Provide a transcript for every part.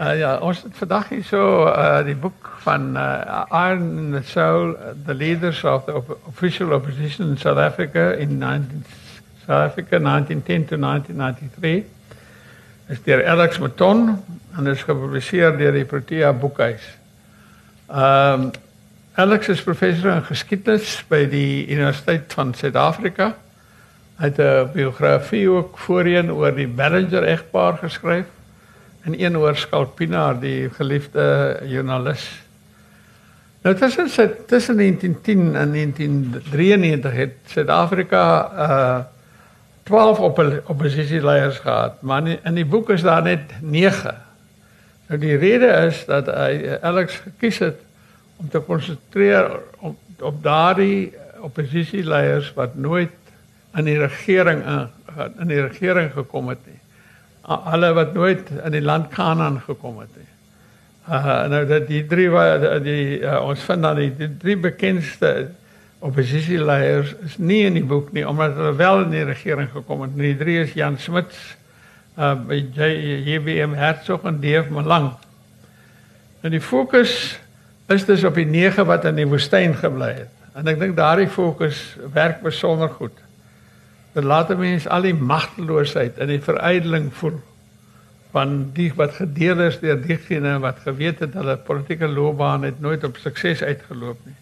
Uh, ja, ons het vandag hier so uh, die boek van uh, Iron in the Soul, the leaders of the op official opposition in South Africa in 19, South Africa 1910 to 1993. Is deur Alex Maton en is gepubliseer deur die Protea Boekhuis. Um, Alex is professor in geskiedenis by die Universiteit van Suid-Afrika. Hy het 'n biografie ook voorheen oor die Bellinger egpaar geskryf en een oor Skalpina, die geliefde joernalis. Nou tussen tussen 1910 en 1993 het Suid-Afrika uh 12 op oppositieleiers gehad, maar in, in die boek is daar net 9. Nou die rede is dat hy Alex gekies het om te konsentreer op op daardie oppositieleiers wat nooit in die regering in, in die regering gekom het nie. Hulle wat nooit in die land Kanaan gekom het nie. Uh nou dat die drie wat die uh, ons vind dan die, die drie bekendste oppositieleiers is nie in die boek nie omdat hulle wel in die regering gekom het. Die drie is Jan Smuts, uh JBM Hertzog en Dave Malang. En die fokus is dus op die nege wat in die woestyn gebly het. En ek dink daardie fokus werk besonder goed. Dit laat mense al die magteloosheid en die verydeling voel van die wat gedeel is deur diegene wat geweet het hulle politieke loopbaan het nooit op sukses uitgeloop nie.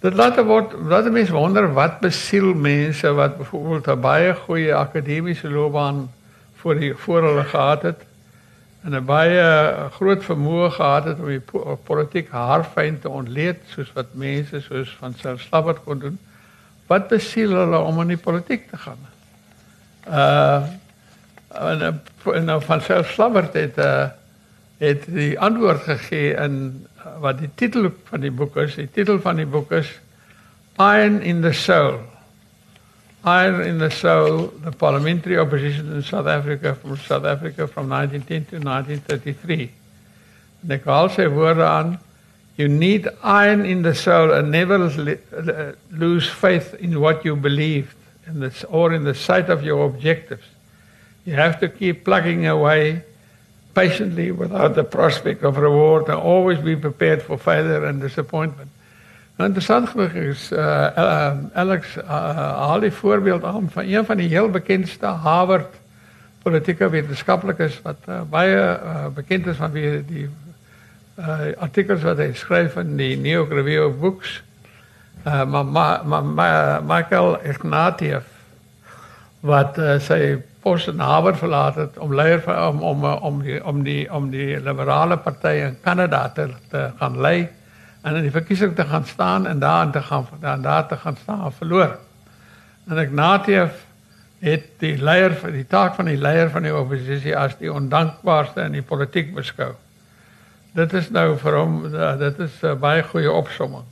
Dit laat word laat mense wonder wat besiel mense wat byvoorbeeld 'n baie goeie akademiese loopbaan voor die voor hulle gehad het en 'n baie groot vermoë gehad het om die politiek haarfyn te ontleed soos wat mense soos van Sir Slabbert kon doen. Wat besiel hulle om in die politiek te gaan? Uh en, en van Sir Slabbert het uh het die antwoord gegee in wat die titel van die boek is. Die titel van die boek is Iron in the Soul. Iron in the Soul, the parliamentary opposition in South Africa from South Africa from 1910 to 1933. En ek haal sy woorde aan. You need iron in the soul and never lose faith in what you believed in this or in the sight of your objectives. You have to keep plugging away patiently without the prospect of reward and always be prepared for failure and disappointment. Nou interessant genoeg is uh, uh Alex uh, haal die voorbeeld aan van een van die heel bekendste Harvard politieke wetenskaplikes wat uh, baie uh, bekend is van wie die uh artikels wat hy skryf in die New York Review of Books. Uh maar maar ma, ma, Michael Ignatieff wat uh, sy pos in Harvard verlaat het om leier van om om om die om die om die liberale party in Kanada te, te gaan lei en in die verkiesing te gaan staan en daar te gaan daar, daar te gaan staan verloor. En ek Natief het die leier van die taak van die leier van die oppositie as die ondankbaarste in die politiek beskou. Dit is nou vir hom dit is 'n baie goeie opsomming.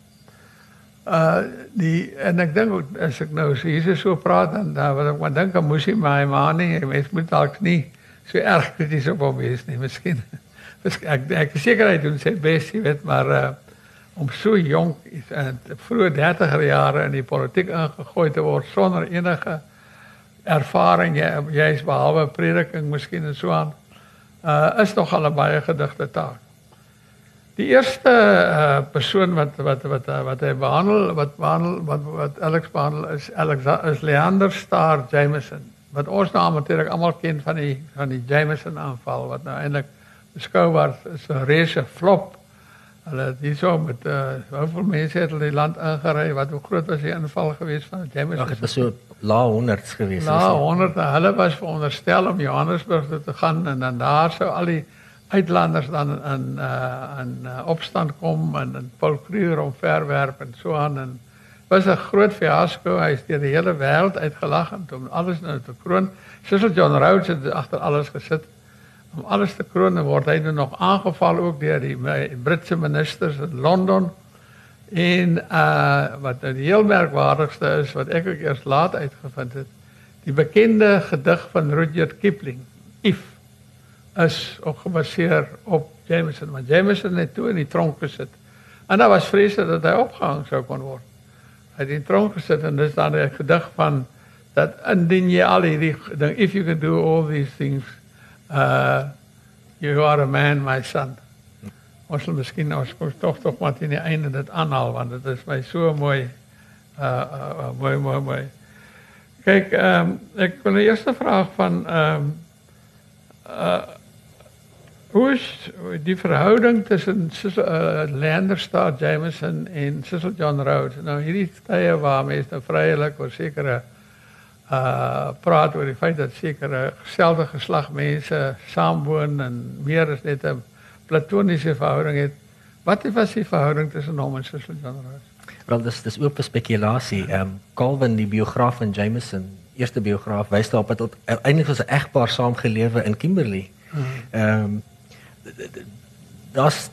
Uh die en ek dink as ek nou so hier so praat dan dan wat ek maar dink aan Musi my ma nie, mens moet dalk nie so erg krities op hom wees nie, miskien. Ek ek seker hy doen sy bes, jy weet, maar uh om so jonk en vroeë 30er jare in die politiek ingegooi te word sonder enige ervaring jy jy's behalwe prediking miskien en so aan uh is nog al 'n baie gedigte taak. Die eerste uh persoon wat wat wat wat hy behandel wat behandel wat wat Alex behandel is Alex is Leander Star Jameson wat ons nou natuurlik almal ken van die van die Jameson aanval wat nou eintlik beskou word as 'n reuse flop Hulle het hierso met uh hoeveel mense het hulle die land ingery wat hoe groot was die inval geweest van James? Ag, dit was so lae honderds geweest. Lae honderde. Hulle was veronderstel om Johannesburg toe te gaan en dan daar sou al die uitlanders dan in uh in uh, opstand kom en in Paul Kruger omverwerp en so aan en was 'n groot fiasco. Hy het die hele wêreld uitgelag en om alles nou te kroon. Cecil John Rhodes het agter alles gesit om alles te kroon word hy nou nog aangeval ook deur die Britse ministers in Londen en uh wat nou die heel merkwaardigste is wat ek ook eers laat uitgevind het die bekende gedig van Rudyard Kipling If is ook gebaseer op Jameson want Jameson het toe in die tronk gesit en daar was vrese dat hy opgehang sou kon word hy het in die tronk gesit en dis dan 'n gedig van dat indien jy al ding if you can do all these things uh You are a man, my son. Ons sal miskien ons kom tog maar teen die einde aanhaal want dit is my so mooi. Uh, uh, mooi mooi mooi. Kyk, ehm um, ek wil die eerste vraag van ehm uh hoe is die verhouding tussen uh, Landerstaat Jameson en Cecil John Rhodes? Nou hierdie tye waar mense nou vrylik oor sekere uh praat oor die feit dat sekere geselde geslag mense saamwoon en meer as net 'n platoniese verhouding het. Wat was die verhouding tussen hom en Cecil John Rhodes? Wel dis dis oop spekulasie. Ehm um, Calvin die biograaf van Jameson, eerste biograaf, wys daarop dat eintlik was 'n egpaar saam gelewe in Kimberley. Hmm. Ehm um, daar's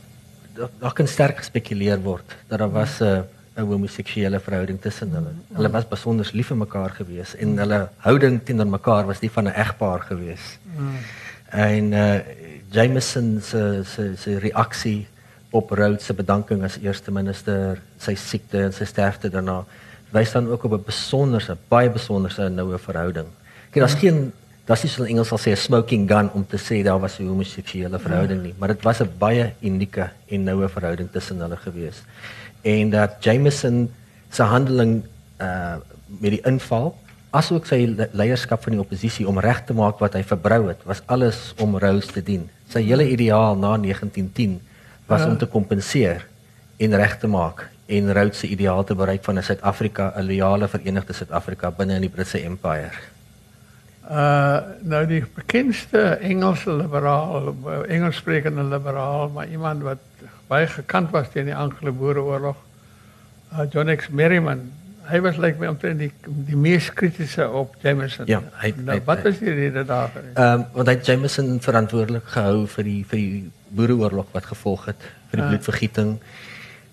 daar kan sterk gespekuleer word dat daar was 'n 'n homoseksuele verhouding tussen hulle. Hulle was besonder lief vir mekaar gewees en hulle houding teenoor mekaar was die van 'n egpaar gewees. En uh Jameson se se se reaksie op Rhodes se bedanking as eerste minister, sy siekte en sy sterfte daarna wys dan ook op 'n besonderse, baie besonderse noue verhouding. Kyk, daar's geen Das is in Engels sal sê 'n smoking gun om te sê daar was 'n homoseksuele verhouding nie, maar dit was 'n baie unieke en noue verhouding tussen hulle gewees. En dat Jameson se handeling uh met die inval asook sy leierskap van die oppositie om reg te maak wat hy verbrou het, was alles om Rose te dien. Sy hele ideaal na 1910 was ja. om te kompenseer en reg te maak en Rose se ideaal te bereik van 'n Suid-Afrika, 'n loyale Verenigde Suid-Afrika binne in die Britse Empire. Uh nou die bekendste Engelse liberaal, Engelssprekende liberaal, maar iemand wat baie gekant was teen die Anglo-Boereoorlog, uh, John X Merriman. Hy was like my omtrent die die mees kritiese op Jameson. Ja, hy, nou, hy, wat was die rede daarvoor? Ehm um, want hy Jameson verantwoordelik gehou vir die vir die Boereoorlog wat gevolg het, vir die uh, bloedvergieting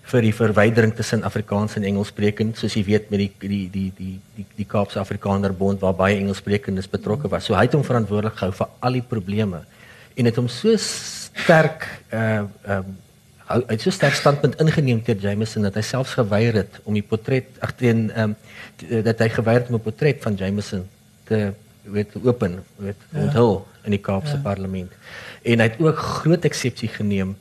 vir die verwydering tussen Afrikaans en Engelssprekend, soos jy weet met die die die die die die Kaapse Afrikaner Bond waar baie Engelssprekendes betrokke was. So hy het hom verantwoordelik gehou vir al die probleme en het hom so sterk uh um, hy het so sterk standpunt ingeneem teen Jameson dat hy selfs geweier het om die portret agtereen ehm um, dat hy geweier het om 'n portret van Jameson te weet open, weet ja. onthul in die Kaapse ja. parlement. En hy het ook groot eksepsie geneem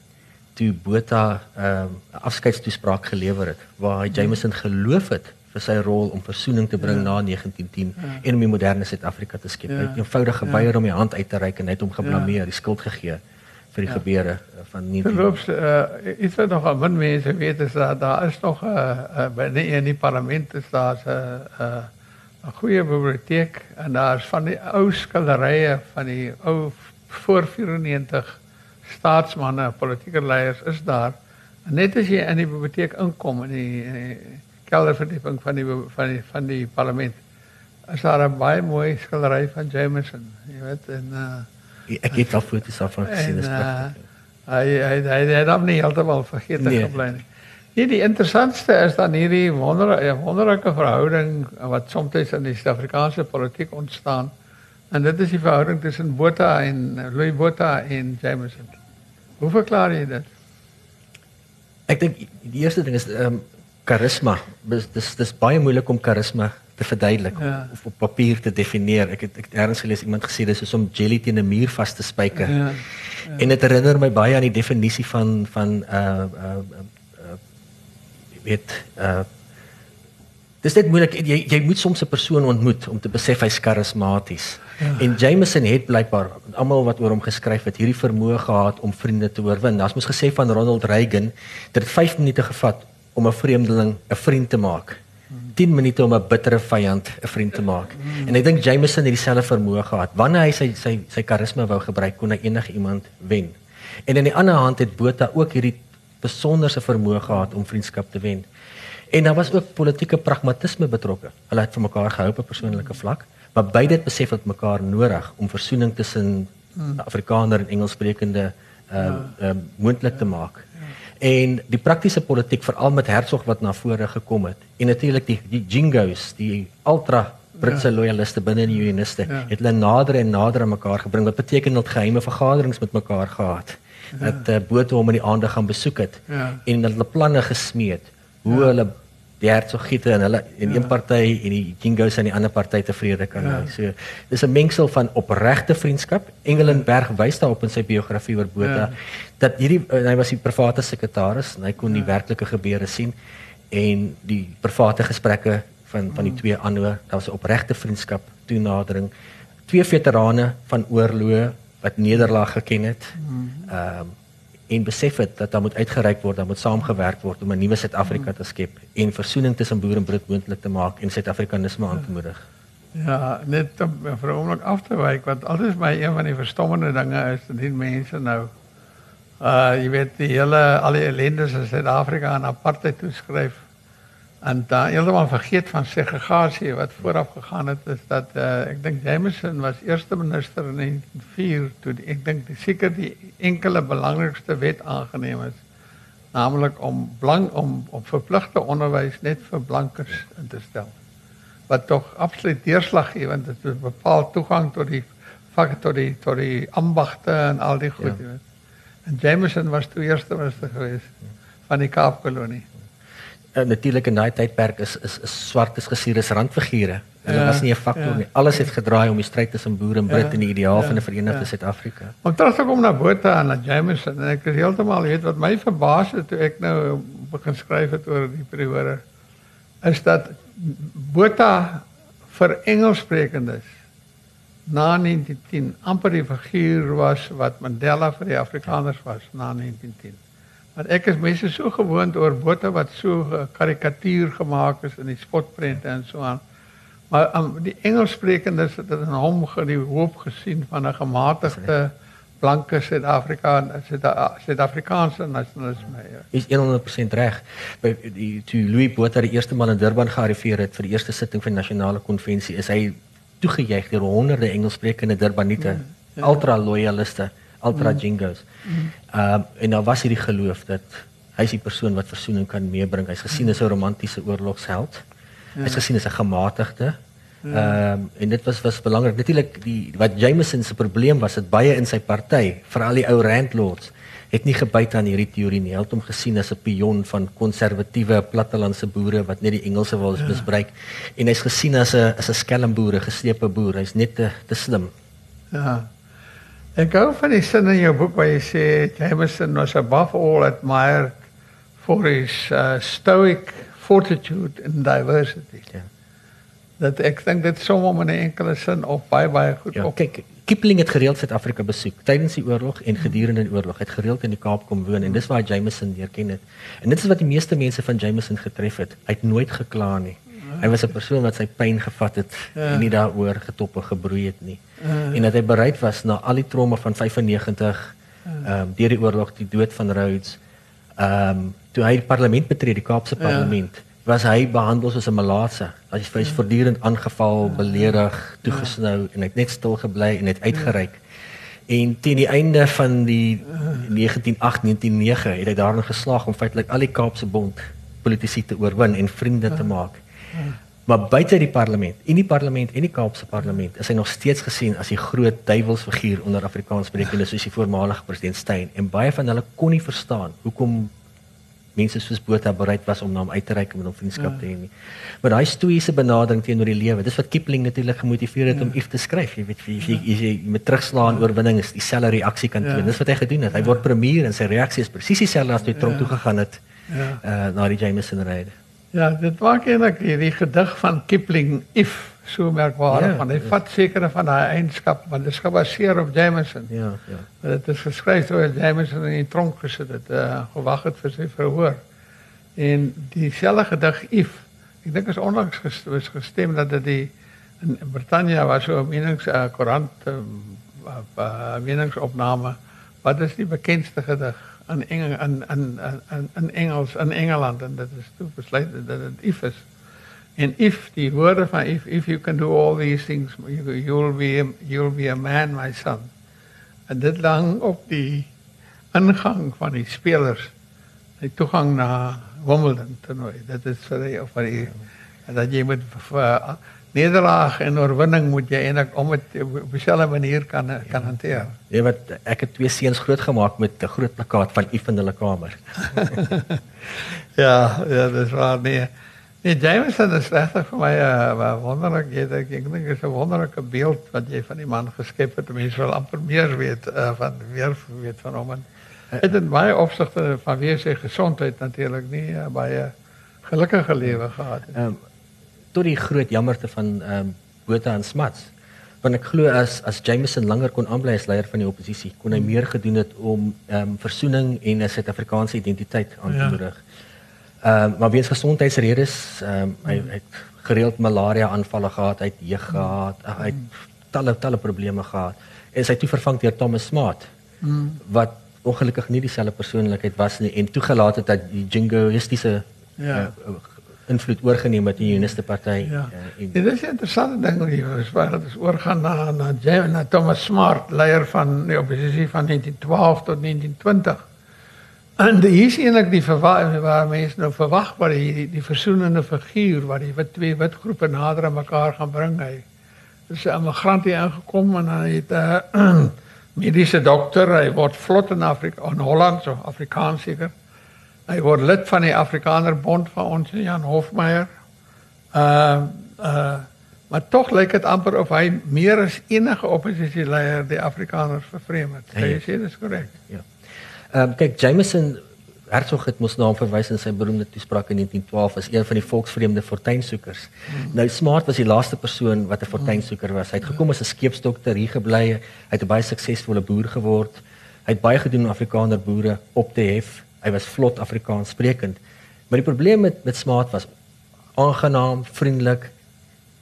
toe Botha 'n um, afskeidstoespraak gelewer het waar hy Jameson geloof het vir sy rol om versoening te bring ja. na 1910 ja. en om die moderne Suid-Afrika te skep. Ja. Hy het eenvoudig geweier ja. om die hand uit te reik en net om geblameer, ja. die skuld gegee vir die ja. gebeure uh, van 19 Geloof uh, iets wat nog aan min mense weet is dat daar is nog 'n uh, uh, by die, in die parlement is daar 'n uh, 'n goeie biblioteek en daar's van die ou skilderye van die ou voor 94 staatsmanne, politieke leiers is daar. En net as jy in die biblioteek inkom in die, die kelderverdieping van die van die van die parlement, is daar 'n baie mooi skildery van Jameson, jy weet en uh, ek het al foto's af van gesien, dis pragtig. Uh, hy hy hy hy het hom nie heeltemal vergeet nee. gebly nie. Nee, die interessantste is dan hierdie wonder wonderlike verhouding wat soms in die Suid-Afrikaanse politiek ontstaan. En dit is die verhouding tussen Botha en Louis Botha en Jameson. Hoe verklaar jy dit? Ek dink die eerste ding is ehm um, karisma. Dis dis dis baie moeilik om karisma te verduidelik ja. of op papier te definieer. Ek het ek het ergens gelees iemand gesê dis soos om jelly teen 'n muur vas te spyker. Ja. ja. En dit herinner my baie aan die definisie van van uh uh, uh weet uh Dis net moeilik jy jy moet soms 'n persoon ontmoet om te besef hy's karismaties. Ja. En Jameson het blykbaar almal wat oor hom geskryf het, hierdie vermoë gehad om vriende te oorwin. Daar's mos gesê van Ronald Reagan dat dit 5 minute gevat om 'n vreemdeling 'n vriend te maak. 10 minute om 'n bittere vyand 'n vriend te maak. En ek dink Jameson het dieselfde vermoë gehad. Wanneer hy sy sy sy karisma wou gebruik, kon hy enige iemand wen. En aan die ander hand het Botha ook hierdie besonderse vermoë gehad om vriendskap te wen. En daar was ook politieke pragmatisme betrokke. Hulle het vir mekaar gehou op 'n persoonlike vlak maar beide het besef dat mekaar nodig om versoening tussen hmm. Afrikaner en Engelssprekende uh, ja. uh moontlik ja. te maak. Ja. En die praktiese politiek veral met Hertzog wat na vore gekom het en natuurlik die die Jingos, die ultra Britse ja. loyaliste binne die Unioniste, ja. het hulle nader en nader aan mekaar gebring wat beteken dat geheime vergaderings met mekaar gehad. Ja. Dat uh, bote hom in die aande gaan besoek het ja. en hulle planne gesmeed hoe ja. hulle die hertsogiete en hulle in een party en die Jingos aan die ander party tevrede kan. Ja. So dis 'n mengsel van opregte vriendskap. Engelenberg wys daarop in sy biografie oor Botha ja. dat hierdie hy was die private sekretaris en hy kon ja. die werklike gebeure sien en die private gesprekke van van die twee aanhou. Daar was 'n opregte vriendskap, toenadering. Twee veterane van oorloë wat nederlaag geken het. Ehm um, en besef het dat daar moet uitgereik word, daar moet saamgewerk word om 'n nuwe Suid-Afrika te skep en versoening tussen boer en brit moontlik te maak en Suid-Afrikanisme aan te moedig. Ja, net om vir oomblik af te wyk want alles my een van die verstommende dinge is dat die mense nou uh jy weet die hele al die ellendes in Suid-Afrika aan apartheid toeskryf En daar heeltemal vergeet van segregasie wat vooraf gegaan het is dat uh, ek dink Jameson was eerste minister in 1904 toe die, ek dink seker die enkele belangrikste wet aangeneem is naamlik om blank om op verpligte onderwys net vir blankes in te stel. Wat tog absoluut deurslaggewend is dit bepaal toegang tot die vakke tot die tot die ambagte en al die goed. Ja. En Jameson was toe eerste minister geweest van die Kaapkolonie uh, natuurlik in daai tydperk is is is swart is gesien as randfigure. Dit ja, was nie 'n faktor ja, nie. Alles het gedraai om die stryd tussen boere en Brit ja, en die ideaal ja, van 'n verenigde ja. Suid-Afrika. Om terug te kom na Botha en na Jameson en ek is heeltemal weet wat my verbaas het toe ek nou begin skryf het oor die periode is dat Botha vir Engelssprekendes na 1910 amper die figuur was wat Mandela vir die Afrikaners was na 1910. Want ek is mense so gewoond oor botte wat so karikatuur gemaak is in die spotprente en so aan. Maar um, die Engelssprekendes het in hom die hoop gesien van 'n gematigde blanke Suid-Afrika en Suid-Afrikaanse nasionalisme. Ja. Is 100% reg. By die toe Louis Botha die eerste maal in Durban gearriveer het vir die eerste sitting van die nasionale konvensie, is hy toegejuig deur honderde Engelssprekende Durbanite, mm, ja. ultra loyaliste ultra mm. jingos. Ehm mm. uh, en daar was hierdie geloof dat hy is die persoon wat versoening kan meebring. Hy's gesien as 'n romantiese oorlogsheld. Ja. Hy's gesien as 'n gematigde. Ehm um, en dit was was belangrik. Natuurlik die wat Jameson se probleem was, dit baie in sy party, veral die ou Randlords, het nie gebyt aan hierdie teorie nie. Hy het hom gesien as 'n pion van konservatiewe plattelandse boere wat net die Engelse wil ja. misbruik en hy's gesien as 'n as 'n skelmboer, 'n geslepe boer. Hy's net te te slim. Ja. Ek gou van die sin in jou boek waar jy sê Jameson was above all admired for his uh, stoic fortitude and diversity. Ja. Dat ek dink dit som hom in 'n enkele sin op baie baie goed ja, op. Kyk, Kipling het gereeld Suid-Afrika besoek tydens die oorlog en gedurende die oorlog. Hy het gereeld in die Kaap kom woon en dis waar Jameson leer ken het. En dit is wat die meeste mense van Jameson getref het. Hy het nooit gekla nie. Hy was 'n persoon wat sy pyn gevat het ja. en nie daaroor getop en gebroei het nie. Ja. En dat hy bereid was na al die trauma van 95 ehm ja. um, deur die oorlog, die dood van Rhodes. Ehm um, toe hy die parlement betree, die Kaapse ja. parlement, ja. was hy behandel soos 'n malaatse. Hy is ja. voortdurend aangeval, ja. beledig, toegesnou ja. en hy het net stil gebly en het uitgereik. Ja. En teen die einde van die 1989 het hy daarin geslaag om feitelik al die Kaapse bond politici te oorwin en vriende te maak. Maar buite die parlement, in die parlement en die Kaapse parlement, is hy nog steeds gesien as die groot duiwelsfiguur onder Afrikaanssprekende soos die voormalige president Steyn en baie van hulle kon nie verstaan hoekom mense soos Botha bereid was om na hom uit te reik om 'n vriendskap ja. te hê nie. Maar daai stoïese benadering teenoor die lewe, dis wat Kipling natuurlik gemotiveer het ja. om iets te skryf. Jy weet, jy, jy, jy, jy met terugslaan ja. oorwinning is dieselfde reaksie kan toon. Ja. Dis wat hy gedoen het. Hy ja. word premier en sy reaksie is presies dieselfde as toe tronk ja. toe gegaan het. Ja. Uh, na die Jameson ride. Ja, dit maak eintlik hierdie gedig van Kipling if so merkwaardig, ja, want hy ja. vat sekere van daai eienskappe, want dit is gebaseer op Jameson. Ja, ja. Dit is geskryf toe Jameson in die tronk gesit het, uh, gewag het vir sy verhoor. En dieselfde gedig if, ek dink is onlangs gestem, gestem dat dit die in Britannia was so 'n menings uh, koerant uh, uh, meningsopname. Wat is die bekendste gedig? In Engel in in in Engels in Engeland en dit is toe besluit dat dit if is. En if die woorde van if if you can do all these things you you'll be you'll be a man my son. En dit lang op die ingang van die spelers die toegang na Wimbledon toernooi. Dit is vir die vir die dat jy moet vir, nederlaag en oorwinning moet jy eintlik om dit op dieselfde manier kan kan hanteer. Jy weet ek het twee seuns grootgemaak met 'n groot plakkaat van U in hulle kamer. ja, ja, dis waar nee. Nee, Jameson is regtig vir my 'n uh, wonderlik, jy dink ek dink is 'n wonderlike beeld wat jy van die man geskep het. Mense wil amper meer weet uh, van weer weet van hom. Het in baie opsigte van wie sy gesondheid natuurlik nie uh, baie gelukkige lewe gehad het. Um, tot die groot jammerte van ehm um, Botha en Smuts. Want ek glo as as Jameson langer kon aanbly as leier van die oppositie, kon hy meer gedoen het om ehm um, versoening en 'n Suid-Afrikaanse identiteit aan te moedig. Ja. Ehm uh, maar weens gesondheidsredes, ehm um, hy, hy het gereeld malaria aanvalle gehad, hy het jeug gehad, hy het talle talle probleme gehad. En sy toe vervang deur Thomas Smart. Mm. Wat ongelukkig nie dieselfde persoonlikheid was nie en toegelaat het dat die jingoïstiese ja. uh, invloed oorgeneem het in die Unioniste party. Ja. Uh, en dit is 'n interessante ding wat hier is, waar dit oorgaan na na, na Thomas Smart, leier van die oppositie van 1912 tot 1920. En hier is eintlik die verwag waar mense nou verwag wat die, die die versoenende figuur wat die wat twee wit groepe nader aan mekaar gaan bring hy. Dis 'n immigrant hier aangekom en hy het 'n uh, mediese dokter, hy word vlot in Afrika in Holland so Afrikaans seker. Hy word lid van die Afrikaner Bond van ons Jan Hofmeyer. Uh uh maar tog lyk dit amper of hy meer as enige oppositieleier die Afrikaners vervreem het. Jy sê dit is korrek. Ja. Ehm um, kyk Jameson Herzog het mos na hom verwys in sy beroemde toespraak in 1912 as een van die volksvreemde fortuinsoekers. Mm. Nou Smart was die laaste persoon wat 'n fortuinsoeker was. Hy het gekom as 'n skeepsdokter hier gebly. Hy het 'n baie suksesvolle boer geword. Hy het baie gedoen om Afrikaner boere op te hef. Hy was vlot Afrikaans sprekend. Maar die probleem met met Smart was aangenaam, vriendelik.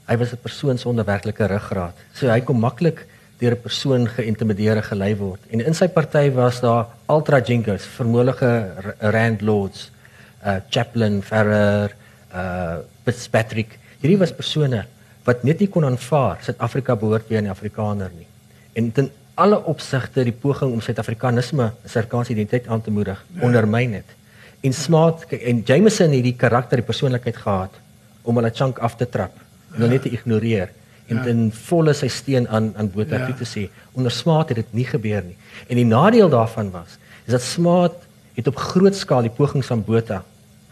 Hy was 'n persoon sonder werklike ruggraat. So hy kom maklik deur 'n persoon geïntimideer gelei word. En in sy party was daar ultra jinkers, vermoëlige rand lords, uh Chaplin, Ferrer, uh Fitzpatrick. Hierdie was persone wat net nie kon aanvaar Suid-Afrika behoort weer aan die Afrikaner nie. En ten alle opsigte die poging om Suid-Afrikanisme, Suid-Afrikaanse identiteit aan te moedig, ja. ondermyn het. En Smart en Jameson het die karakter, die persoonlikheid gehad om hulle chunk af te trap en ja. net te ignoreer en ja. in volle sy steen aan aan Botha ja. toe te sê onder Smaat het dit nie gebeur nie. En die nadeel daarvan was is dat Smaat het op groot skaal die pogings van Botha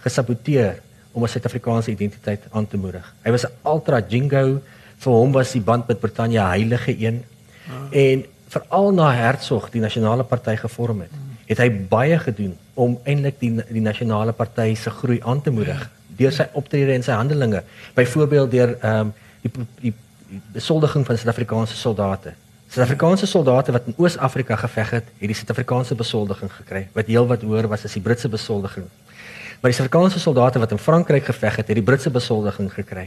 gesaboteer om 'n Suid-Afrikaanse identiteit aan te moedig. Hy was 'n ultra jingo vir hom was die band met Brittanje heilige een. Ah. En veral na Hertzog die nasionale party gevorm het, het hy baie gedoen om eintlik die die nasionale party se groei aan te moedig deur sy optrede en sy handelinge. Byvoorbeeld deur ehm um, die die die besoldiging van Suid-Afrikaanse soldate. Suid-Afrikaanse soldate wat in Oos-Afrika geveg het, het die Suid-Afrikaanse besoldiging gekry wat heelwat hoër was as die Britse besoldiging. Maar die Suid-Afrikaanse soldate wat in Frankryk geveg het, het die Britse besoldiging gekry.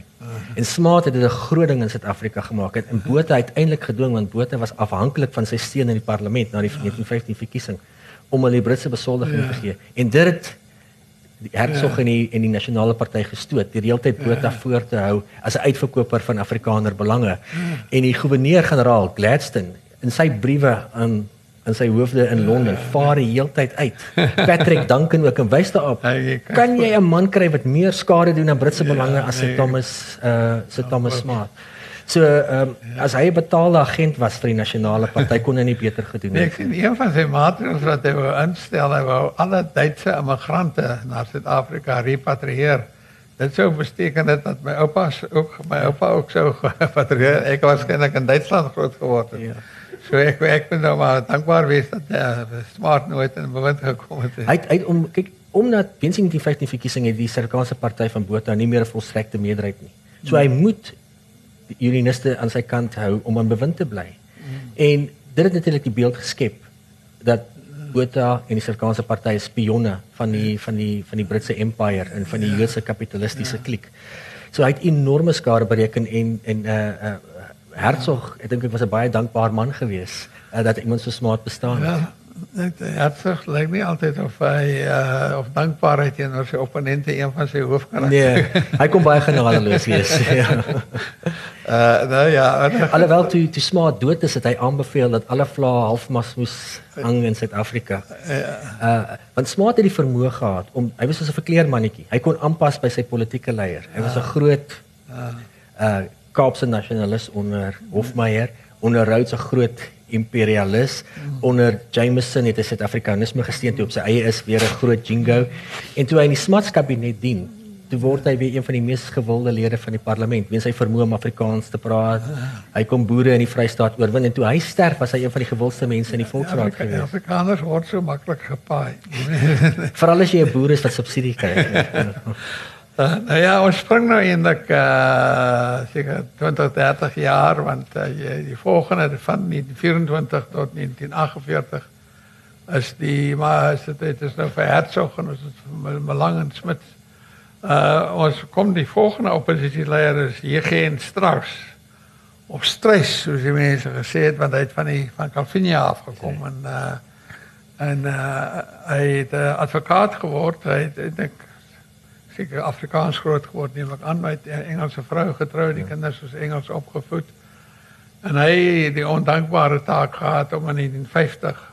En Smaat het dit 'n groot ding in Suid-Afrika gemaak het en Botha uiteindelik gedwing want Botha was afhanklik van sy steun in die parlement na die 1915 verkiesing om hulle die Britse besoldiging ja. te gee. En dit het die Hertzog ja. en die en die nasionale party gestoot deur heeltyd Botha ja. voor te hou as 'n uitverkoper van Afrikaner belange. Ja. En die goewerneur-generaal Gladstone in sy briewe aan in sy hoofde in Londen ja. vaar die heeltyd uit. Patrick Duncan ook en wys daarop. Kan jy 'n man kry wat meer skade doen aan Britse belange ja, as nee. Thomas uh se Thomas Smart? So ehm um, ja. as hy 'n betaalde agent was vir die nasionale party kon hy nie beter gedoen het. Nee, ek sien een van sy maatreëls wat hy wou instel, hy wou alle Duitse immigrante na Suid-Afrika repatrieer. Dit sou beteken dit dat my oupa ook my oupa ook sou repatrieer. Ek was kennelik in Duitsland groot geword het. Ja. So ek ek ben nou maar dankbaar wees dat hy uh, smart nooit in bewind gekom het. Hy hy om kyk omdat wensing die 15 verkiesing het die Suid-Afrikaanse party van Botha nie meer 'n volstrekte meerderheid nie. So hy moet die unioniste aan sy kant hou om aan bewind te bly. Mm. En dit het natuurlik die beeld geskep dat Botha en die Suid-Afrikaanse party spionne van die van die van die Britse Empire en van die ja. Joodse kapitalistiese ja. kliek. So hy het enorme skade bereken en en 'n uh, uh, Herzog, ek dink hy was 'n baie dankbaar man gewees uh, dat iemand so smaak bestaan het. Ja. Ek herzog lyk nie altyd of hy uh of dankbaarheid teenoor sy opponente een van sy hoofkarakters. Nee, hy kom baie genadeloos wees. ja. Uh nou ja, alhoewel toe toe smaak dood is, het hy aanbeveel dat alle vlae halfmas moes hang in Suid-Afrika. Ja. Uh want smaak het die vermoë gehad om hy was so 'n verkleermannetjie. Hy kon aanpas by sy politieke leier. Hy was 'n groot uh Kaapse nasionalis onder Hofmeyer, onder Rhodes 'n groot imperialis onder Jameson het hy Suid-Afrikanisme gesteun toe op sy eie is weer 'n groot jingo en toe hy in die Smuts kabinet dien toe word hy weer een van die mees gewilde lede van die parlement, weens sy vermoë om Afrikaans te praat. Hy kom boere in die Vrystaat oorwin en toe hy sterf was hy een van die gewildste mense in die volksraad Afrika, gewees. Afrikaners word so maklik gepaai. Veral as jy 'n boer is wat subsidie kry. Uh, nou ja, ons spring nou eintlik uh seker 20, 30 jaar want uh, jy, die volgende van 1924 tot 1948 is die maar is dit dit is nou vir Hertzog en ons is vir Malang en Smit. Uh ons kom die volgende oppositieleier is Eugene Strauss of Stress soos die mense gesê het want hy het van die van Calvinia afgekom en uh en uh hy het 'n uh, advokaat geword. Hy het ek dink seker Afrikaans groot geword neem ek aan met 'n Engelse vrou getrou, die ja. kinders is Engels opgevoed. En hy het die ondankbare taak gehad om in 1950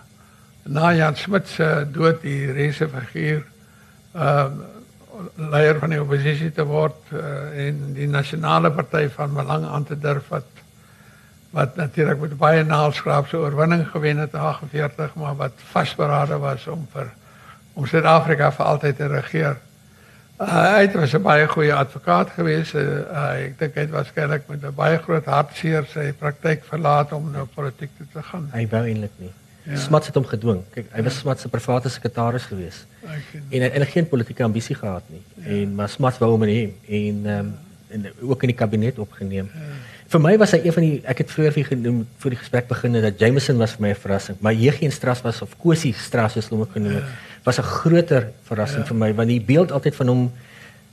na Jan Smit se dood die reëse figuur ehm uh, leier van die oppositie te word uh, en die nasionale party van belang aan te durf wat wat natuurlik met baie naalskraapse oorwinning gewen het in 48 maar wat vasberade was om vir om Suid-Afrika vir altyd te regeer. Uh, hy was 'n baie goeie advokaat geweest. Uh, uh, ek dink hy het waarskynlik met 'n baie groot hartseer sy praktyk verlaat om nou politiek toe te gaan. Hy wou eintlik nie. Ja. Smuts het hom gedwing. Kyk, hy was Smuts se private sekretaris geweest. En hy het eintlik geen politieke ambisie gehad nie. Ja. En maar Smuts wou hom hê en ehm um, en ook in die kabinet opgeneem. Ja. Vir my was hy een van die ek het vroeër vir genoem voor die gesprek begin dat Jameson was vir my 'n verrassing, maar Jegie Stras was of Kosie Stras soos hulle hom genoem het, ja. Was 'n groter verrassing ja. vir my want die beeld altyd van hom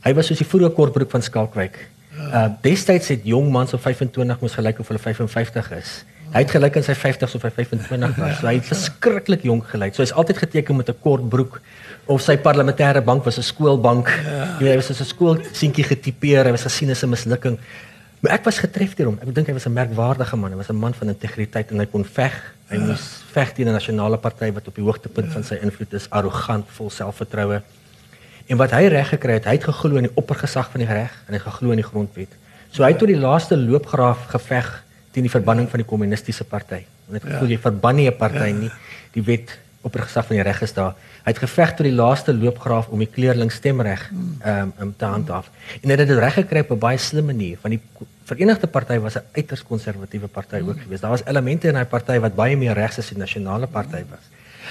hy was soos die vroeë kortbroek van Skalkwyk. Ja. Uh destyds het jong mans op 25 moes gelyk of hulle 55 is. Hy het gelyk in sy 50s of hy 25 was. So hy het verskriklik jonk gelyk. So hy's altyd geteken met 'n kort broek of sy parlementêre bank was 'n skoolbank. Ja. Jy weet, hy was as 'n skoolseentjie getipeer. Hy was gesien as 'n mislukking. Maar ek was getref deur hom. Ek dink hy was 'n merkwaardige man. Hy was 'n man van integriteit en hy kon veg. Hy ja. moes veg teen 'n nasionale party wat op die hoogtepunt ja. van sy invloed is, arrogant, vol selfvertroue. En wat hy reg gekry het, hy het geglo in die oppergesag van die reg en hy geglo in die grondwet. So hy het tot die laaste loopgraaf geveg teen die verbanning van die kommunistiese party. En dit gevoel ja. jy verban nie 'n party ja. nie. Die wet op gesag van die reg is daar. Hy het geveg tot die laaste loopgraaf om die kleerling stemreg ehm um, te handhaaf. En hy het dit reg gekry op 'n baie slim manier want die Verenigde Party was 'n uiters konservatiewe party ook geweest. Daar was elemente in daai party wat baie meer regs as die nasionale party was.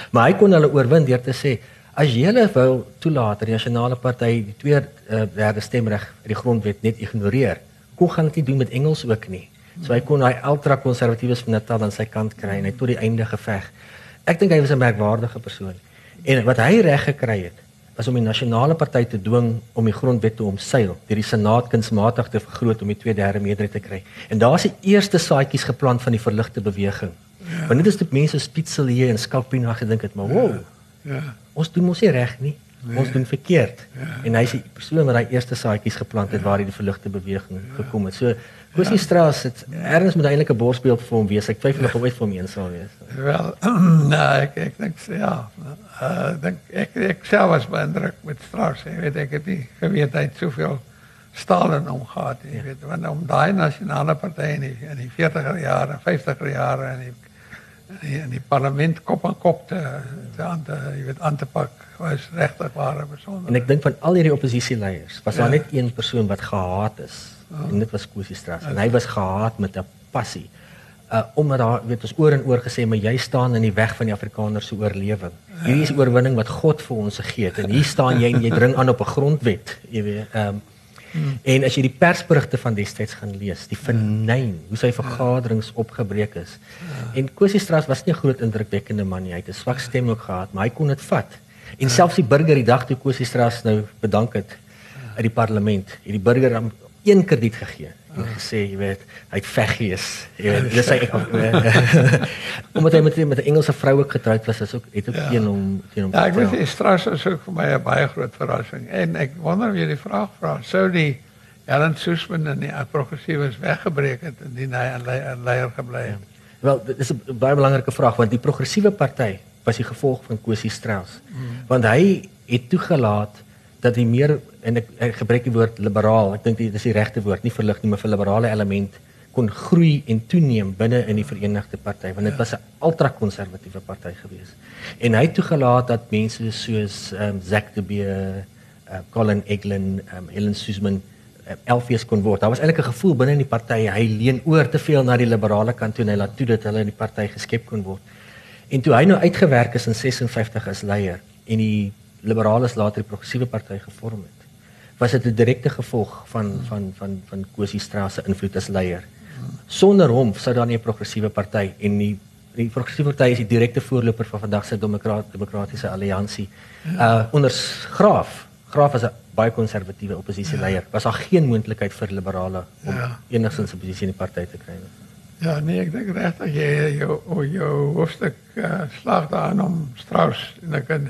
Maar hy kon hulle oorwin deur te sê as jy hulle wil toelaat dat die nasionale party die twee uh, derde stemreg uit die grondwet net ignoreer, kon gaan dit nie doen met Engels ook nie. So hy kon daai ultra konservatiewes van Natal aan sy kant kry en hy tot die einde geveg. Ek dink hy was 'n merkwaardige persoon. En wat hy reg gekry het, was om die nasionale party te dwing om die grondwet te omseil, deur die senaat kunsmatig te vergroot om die 2/3 meerderheid te kry. En daar's die eerste saadjies geplant van die verligte beweging. Ja. Want dit is dit mense Spitzel hier en Skalpina gedink het, maar wow. Ja. ja. Ons doen mos nie reg nie. Nee. Ons doen verkeerd. Ja. En hy's die persoon wat daai eerste saadjies geplant het ja. waar die verligte beweging ja. gekom het. So Kusie ja. Strauss het ergens met eintlik 'n borsbeeld vir hom wees. Ek twyfel of hy ooit vir hom een sal wees. Wel, nee, ek ek dink ja. Uh dink ek ek self was beïndruk met Strauss. Ek weet ek het nie geweet hy het soveel staal in hom gehad nie. Jy weet, want om daai nasionale party in die, in die 40er jare, 50er jare en die in die parlement kop aan kop te te aan te jy weet aan te pak was regtig ware besonder. En ek dink van al hierdie oppositieleiers was daar ja. net een persoon wat gehaat is. En dit was Kosie Stras. En hy was gehaat met 'n passie. Uh omdat daar weet ons oor en oor gesê maar jy staan in die weg van die Afrikaners se oorlewing. Hierdie is oorwinning wat God vir ons gegee het en hier staan jy en jy dring aan op 'n grondwet, jy weet. Ehm um, Hmm. En as jy die persberigte van destyds gaan lees, die vernyn, hoe sy vergaderings opgebreek is. En Kosie Stras was nie 'n groot indrukwekkende man nie. Hy het 'n swak stem ook gehad, maar hy kon dit vat. En selfs die burger die dag toe Kosie Stras nou bedank het uit die parlement, het die burger een krediet gegee. En gesê jy weet hy het veggees. Jy weet dis hy omdat hy met met 'n Engelse vrou ook getroud was is ook het ook ja. een om teen hom ja ek weet stres is ook vir my 'n baie groot verrassing. En ek wonder of jy die vraag vra sou die Helen Suzman en die progressiewes weggebreek het en die hy 'n leier gebly het? Ja. wel dit is 'n baie belangrike vraag want die progressiewe party was die gevolg van Kosie Strauss. Hmm. want hy het toegelaat dat die meer en ek, ek gebruik die woord liberaal, ek dink dit is die regte woord, nie verlig nie, maar vir liberale element kon groei en toeneem binne in die Verenigde Party want dit was 'n ultra-konservatiewe party geweest. En hy het toegelaat dat mense soos ehm um, Zack de Beer, uh, Colin Eglin, um, Helen Suzman uh, Elfies kon word. Daar was eintlik 'n gevoel binne in die party hy leen oor te veel na die liberale kant toe en hy laat toe dat hulle in die party geskep kon word. En toe hy nou uitgewerk is in 56 as leier en die liberales later die progressiewe party gevorm het, was dit 'n direkte gevolg van van van van Kosie Strauss se invloed as leier. Sonder hom sou daar nie 'n progressiewe party en die die progressiewe party is die direkte voorloper van vandag se demokrat, demokratiese alliansie. Uh onder Graaf. Graaf was 'n baie konservatiewe oppositieleier. Was daar geen moontlikheid vir liberale om ja. enigsins 'n posisie in die party te kry nie. Ja, nee, ek dink regtig jy jou jou hoofstuk uh, slag daarin om Strauss en ek kan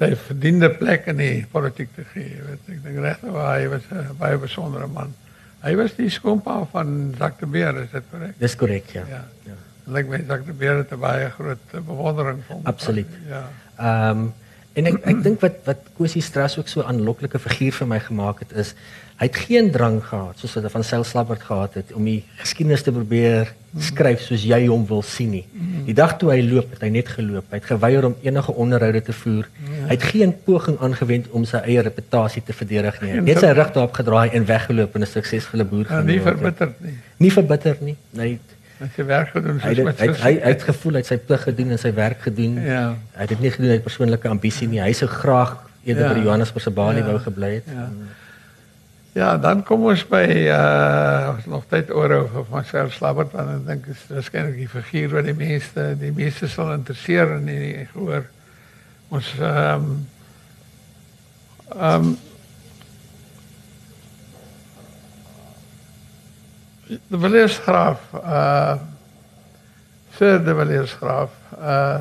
sy verdiende plek in die politiek te gee. Weet ek dink regtig hy was 'n baie besondere man. Hy was die skoonpa van Jacques de Beer, is dit korrek? Dis korrek, ja. Ja. ja. Lyk my Jacques de Beer het 'n baie groot bewondering vir hom. Absoluut. Ja. Ehm um, en ek ek dink wat wat Kosie Strauss ook so 'n aanloklike figuur vir my gemaak het is hy het geen drang gehad soos wat hy van Sel Slabbert gehad het om die geskiedenis te probeer skryf soos jy hom wil sien nie. Die dag toe hy loop, het hy net geloop. Hy het geweier om enige onderhoude te voer. Hy het geen poging aangewend om sy eie reputasie te verdedig nie. Hy het sy rug daarop gedraai en weggeloop en 'n suksesvolle boer geword. Ja, nie verbitterd nie. Nie verbitterd nie. Nee. Hy het sy werk gedoen soos hy het, hy, het, hy, hy het gevoel hy het sy plig gedoen en sy werk gedoen. Ja. Hy het dit nie gedoen uit persoonlike ambisie nie. Hy sou graag eerder ja. by Johannesburg se Bali ja. wou gebly het. Ja. Ja, dan kom ons by uh nog tyd oor over van Sel Slabbert en ek dink is waarskynlik die figuur wat die meeste die meeste sal interesseer en nie hoor ons ehm um, ehm um, de Valeersgraaf uh Sir de Valeersgraaf uh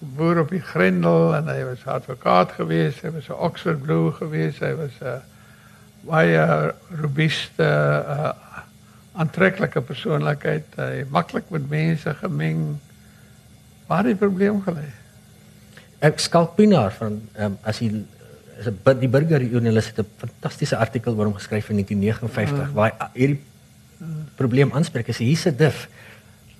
geboor op die Grendel en hy was advokaat geweest, hy was 'n Oxford Blue geweest, hy was 'n uh, baie robuuste uh, aantreklike persoonlikheid, hy uh, maklik met mense gemeng. Waar die probleem gelê? Ek skalpinaar van um, as hy is 'n die burger journalist het 'n fantastiese artikel oor hom geskryf in 1959 uh, waar hy hierdie probleem aanspreek. Hy sê hier's 'n dif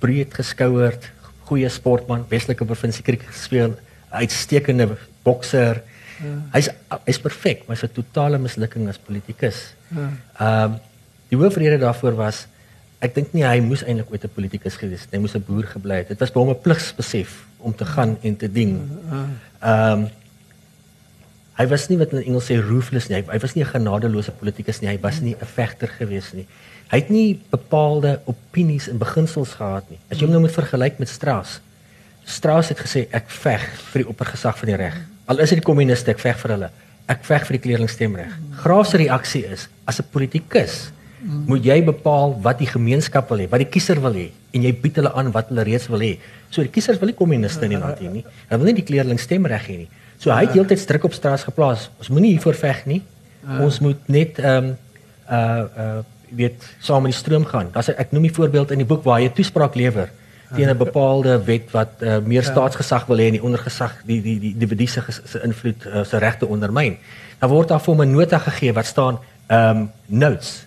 breed geskouerd, goeie sportman, Weselike provinsie kriket gespeel, uitstekende bokser. Ja. Hy's hy's perfek, maar hy's 'n totale mislukking as politikus. Ja. Ehm um, die hoofrede daarvoor was ek dink nie hy moes eintlik ooit 'n politikus gewees het. Hy moes 'n boer gebly het. Dit was by hom 'n pligsbesef om te gaan en te dien. Ja. Ehm um, hy was nie wat in Engels sê ruthless nie. Hy, hy was nie 'n genadeloose politikus nie. Hy was nie 'n vegter gewees nie. Hy het nie bepaalde opinies en beginsels gehad nie. As jy hom nou moet vergelyk met Strauss. Strauss het gesê ek veg vir die oppergesag van die reg. Al is dit die kommuniste, ek veg vir hulle. Ek veg vir die kleerlingstemreg. Graaf se reaksie is as 'n politikus moet jy bepaal wat die gemeenskap wil hê, wat die kiezer wil hê en jy bied hulle aan wat hulle reeds wil hê. So die kiesers wil nie kommuniste in die land hê nie. Hulle wil nie die kleerlingstemreg hê nie. So hy het heeltyd druk op straat geplaas. Ons moenie hiervoor veg nie. Ons moet net ehm um, uh uh weet saam met die stroom gaan. Daar's ek noem 'n voorbeeld in die boek waar hy 'n toespraak lewer teen 'n bepaalde wet wat uh, meer ja. staatsgesag wil hê en die ondergesag die die die individu se se invloed uh, se regte ondermyn. Dan word daar vir hom 'n nota gegee wat staan ehm um, notes.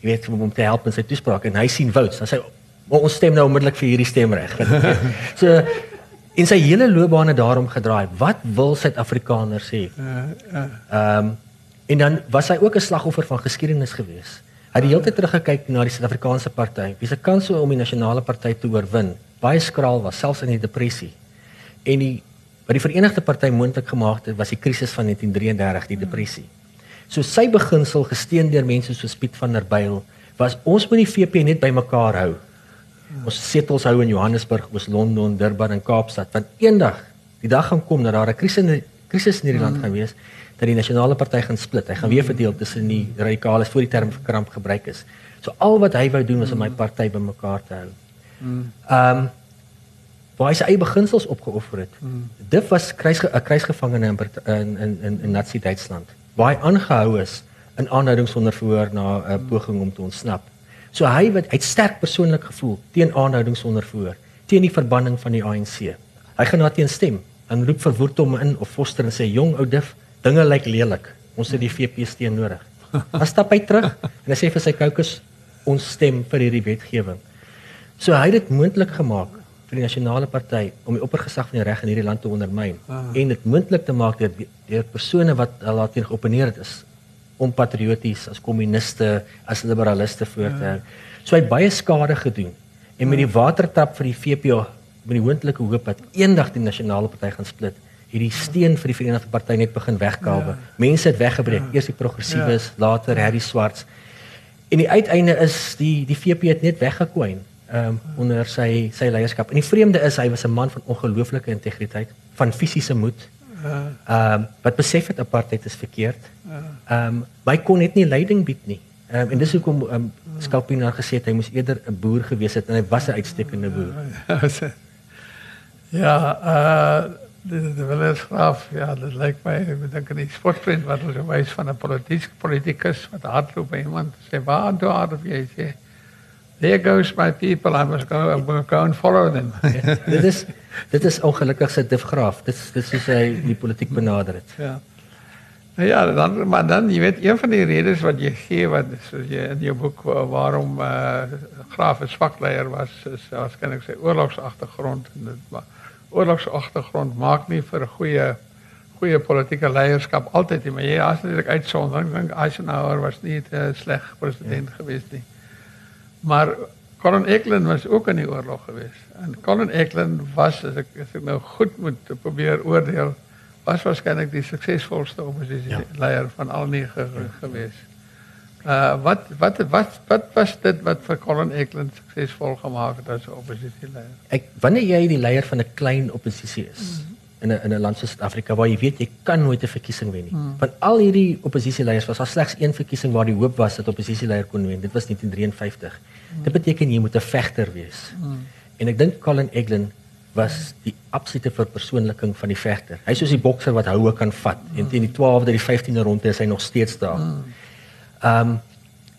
Jy weet om hom te help in sy toespraak en hy sien votes. Dan sê ons stem nou onmiddellik vir hierdie stemreg. so in sy hele loopbaan het daarom gedraai. Wat wil Suid-Afrikaners sê? Ehm um, en dan was hy ook 'n slagoffer van geskiedenis geweest. Hy het die hele tyd teruggekyk na die Suid-Afrikaanse party. Wie se kans om die nasionale party te oorwin baie skraal was selfs in die depressie. En die wat die Verenigde Party moontlik gemaak het, was die krisis van 1933, die depressie. So sy beginsel gesteun deur mense soos Piet van der Byl was ons moet die VP net bymekaar hou. Ons setels hou in Johannesburg, ons Londen, Durban en Kaapstad want eendag die dag gaan kom dat daar 'n krisis in krisis in hierdie land gaan wees dat die nasionale party gaan split. Hy gaan weer verdeel tussen die radikales voor die term kramp gebruik is. So al wat hy wou doen was om my party bymekaar te hou. Ehm um, waar hy sy eie beginsels opgeoffer het. Dit was kruis 'n kruisgevangene in in in in, in Nazi Duitsland. Waar hy aangehou is in aanhouding sonder verhoor na 'n uh, poging om te ontsnap. So hy wat hy sterk persoonlik gevoel teen aanhouding sonder verhoor, teen die verbanning van die ANC. Hy gaan na teen stem en roep vir Woertom hom in of Foster en sê jong ou dif dinge lyk lelik. Ons het die VP steun nodig. Dan stap hy terug en hy sê vir sy kokes ons stem vir hierdie wetgewing. So hy het dit moontlik gemaak vir die nasionale party om die oppergesag van die reg in hierdie land te ondermyn ah. en dit moontlik te maak deur deur persone wat hulle teen geoponeer het is onpatrioties as kommuniste, as liberaliste voor te hou. Ja. So hy baie skade gedoen. En met die watertap vir die VPO met die hoontlike hoop dat eendag die nasionale party gaan split, het die steen vir die Verenigde Party net begin wegkalwe. Ja. Mense het weggebreek, ja. eers die progressiewes, ja. later Harry Swarts. En die uiteinde is die die VP het net weggekwyn ehm um, onder sy sy leierskap. En die vreemde is hy was 'n man van ongelooflike integriteit, van fisiese moed. Ja. Ehm um, wat besef het apartheid is verkeerd. Ja. Ehm um, hy kon net nie leiding bied nie. Ehm um, en dis hoekom ehm um, Skalpina gesê het hy moes eerder 'n boer gewees het en hy was 'n uitstekende boer. Ja, uh dit is wel eens graaf. Ja, dat lijkt mij, ik denk een sportvriend wat zo wijs van een politiek, politicus wat hardloop bij iemand. Zei, waar doe hard of je? Zei, there goes my people, I must go, I'm going to go and follow them. ja, dit is, dit is ongelukkig sy Div Graaf. Dit is, dit is hoe sy die politiek benader het. Ja. Nou ja, dan, maar dan, je weet, een van die redenen wat je geeft, wat je in je boek, waarom uh, Graaf een zwakleier was, is waarschijnlijk zijn oorlogsachtergrond. En dat, oorlogsagtergrond maak nie vir 'n goeie goeie politieke leierskap altyd nie, maar jy as natuurlik uitsondering. Dink Eisenhower was nie 'n sleg president ja. gewees nie. Maar Colin Eklund was ook in die oorlog gewees. En Colin Eklund was as ek as ek nou goed moet probeer oordeel, was waarskynlik die suksesvolste oppositie ja. van al nege ja. gewees. Uh wat wat wat wat was dit wat vir Colin Eklund suksesvol gemaak het as 'n oppositieleier? Ek wanneer jy die leier van 'n klein oppositie is mm. in 'n in 'n land soos Suid-Afrika waar jy weet jy kan nooit 'n verkiesing wen nie. Mm. Want al hierdie oppositieleiers was daar slegs een verkiesing waar die hoop was dat oppositieleier kon wen. Dit was 1953. Mm. Dit beteken jy moet 'n vegter wees. Mm. En ek dink Colin Eklund was die absolute verpersoonliking van die vegter. Hy is soos die bokser wat houe kan vat mm. en teen die 12de, die 15de ronde is hy nog steeds daar. Mm. Ehm um,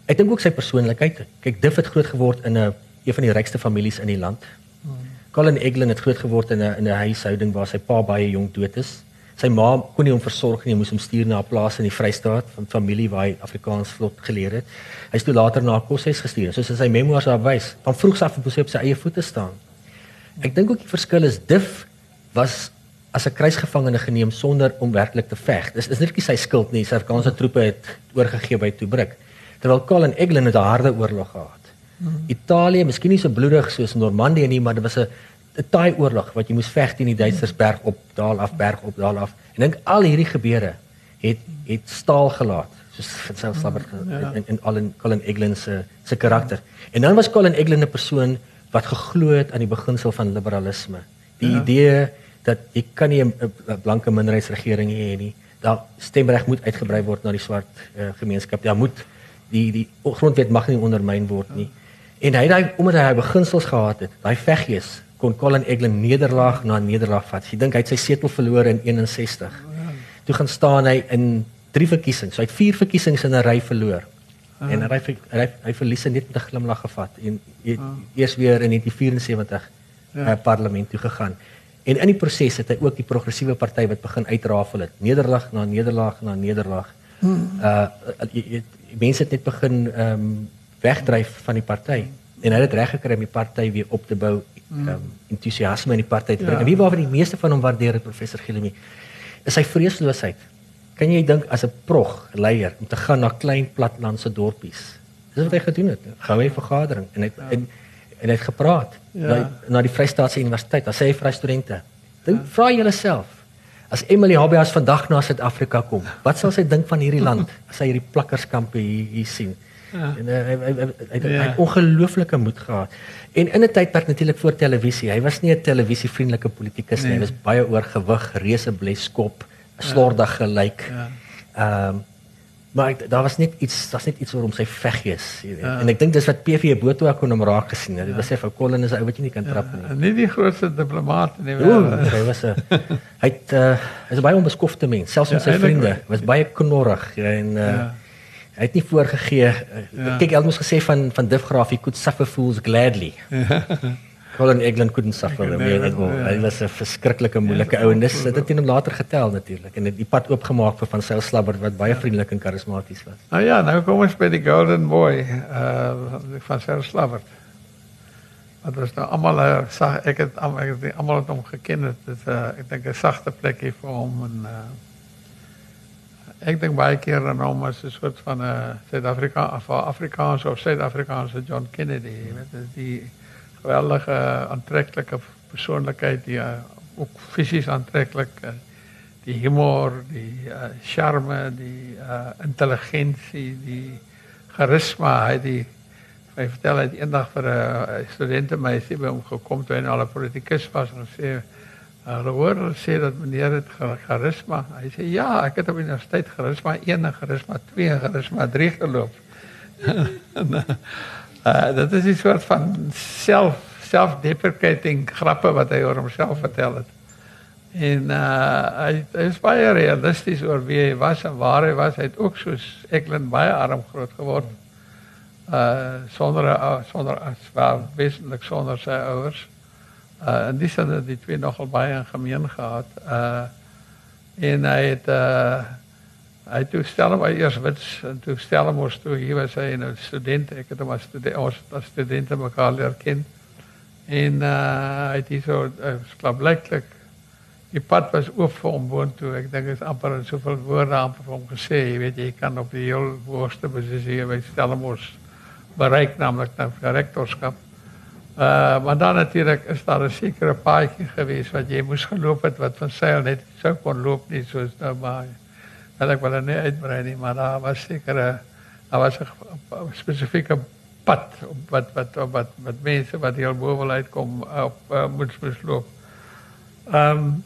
ek dink ook sy persoonlikheid. Kyk, Diff het groot geword in 'n een van die rykste families in die land. Hmm. Colin Eglin het groot geword in 'n in 'n huishouding waar sy pa baie jonk dood is. Sy ma kon nie hom versorg nie, moes hom stuur na 'n plaas in die Vrystaat van familie waar hy Afrikaans vlot geleer het. Hy is toe later na 'n koshuis gestuur. Soos in sy memoirs daar wys, van vroegs af het hy op sy eie voete staan. Ek dink ook die verskil is Diff was as 'n kruisgevangene geneem sonder om werklik te veg. Dis is net nie sy skuld nie. Sy Afrikaanse troepe het oorgegee by Tobruk. Terwyl Colin Eglin het 'n harde oorlog gehad. Hmm. Italië, miskien nie so bloedig soos Normandië nie, maar dit was 'n 'n taai oorlog wat jy moes veg teen die Duitsers berg op, daal af, berg op, daal af. En dink al hierdie gebeure het het staal gelaat soos self slabber hmm, ja. in in al in Colin Eglin se se karakter. En dan was Colin Eglin 'n persoon wat geglo het aan die beginsel van liberalisme. Die ja. idee dat jy kan nie 'n blanke minderheidsregering hê nie. Daar stemreg moet uitgebrei word na die swart uh, gemeenskap. Daar moet die die grondwet mag nie ondermyn word nie. En hy daai omdat hy beginsels gehad het, daai veggees kon Colin Eglin nederlaag na nederlaag vat. Jy dink hy het sy setel verloor in 61. Toe gaan staan hy in drie verkiesings. So hy het vier verkiesings in 'n ry verloor. En hy hy hy, hy verlies net met 'n glimlag gevat en eers weer in 1974 ja. uh, parlement toe gegaan. En in die proses het hy ook die progressiewe party wat begin uitrafel het, nederlaag na nederlaag na nederlaag. Hmm. Uh mense het net begin ehm um, wegdryf van die party en hy het reg gekry om die party weer op te bou, ehm um, entoesiasme in die party te bring. Ja. En wie waarvan die meeste van hom waardeer het professor Gilemi is sy vreesloosheid. Kan jy dink as 'n prog leier om te gaan na klein platlandse dorpies? Dis wat hy gedoen het. Gou 'n vergadering en hy ja. en en hy het gepraat ja. na, na die Vrystaatse Universiteit. Daar sê hy vir studente: "Dink ja. vra julleself as Emily Habias vandag na Suid-Afrika kom, wat sal sy dink van hierdie land as sy hierdie plakkerskampe hier, hier sien?" Ja. En uh, hy hy hy, hy, hy ja. het ongelooflike moed gehad. En in 'n tydperk natuurlik voor televisie. Hy was nie 'n televisievriendelike politikus nie. Nee. Hy was baie oorgewig, reuse bleskop, slordig gelyk. Ja. Ehm um, maar ek, daar was net iets daar's net iets oor hom sy veggies jy weet ja. en ek dink dis wat PV Boto ek kon hom raak gesien het ja. hy sê vir Colin is 'n ou wat jy nie kan trap nie nie die grootste diplomaat nie Oeh, hy was 'n hy het uh, hy's 'n baie onbeskofte mens selfs met ja, sy vriende was baie knorrig en uh, ja. hy het nie voorgegee ja. kyk Elmos gesê van van Diff Graaf he could suffer fools gladly ja. Colin Eglin couldn't suffer him nee, nee. hy was 'n verskriklike moeilike ou en dis dit het hom later getel natuurlik en die pad oopgemaak vir van Sail Slabber wat baie vriendelik en karismaties was. Nou ja, nou kom ons by die Golden Boy uh van Sail Slabber. Wat was nou almal sag ek het almal ek het almal het hom geken het. Dit uh, ek dink 'n sagte plekkie vir hom en uh ek dink baie keer aan hom as 'n soort van 'n uh, Suid-Afrika of Afrikaans of Suid-Afrikaanse John Kennedy, jy weet, dis die geweldige aantreklike persoonlikheid die uh, ook fisies aantreklik uh, die humor, die uh, charme, die intelligensie, die charisma, hy die hy vertel hy eendag vir 'n uh, studentemeisie by hom gekom toe hy al 'n politikus was en Hulle hoor dat meneer het charisma. Hy sê ja, ek het op universiteit charisma 1 en charisma 2 en charisma 3 geloop. en, uh, dat is 'n soort van self self-deprecating grappe wat hy oor homself vertel het. En uh hy, hy is baie realisties oor wie hy was en waar hy was. Hy het ook soos Eklund baie arm groot geword. Uh sonder uh, sonder as wel wesentlik sonder sy ouers. Uh en dis het die twee nogal baie in gemeen gehad. Uh en hy het uh hy toe stel hom eers wits en toe stel hom ons toe hier was hy 'n student. Ek het hom as student ons as studente mekaar leer ken. En uh hy het hier so uh, blyklik die pad was oop vir hom boontoe. Ek dink is amper in soveel woorde amper vir hom gesê, jy weet jy kan op die heel hoogste posisie by Stellenbosch bereik naamlik na rektorskap. Uh maar dan natuurlik is daar 'n sekere paadjie gewees wat jy moes geloop het wat van seil net sou kon loop nie soos nou maar. Hulle ek wil net uitbrei nie, maar daar was sekere daar was 'n spesifieke pad wat wat wat wat, wat mense wat heel bo wil uitkom op uh, moet moet loop. Ehm um,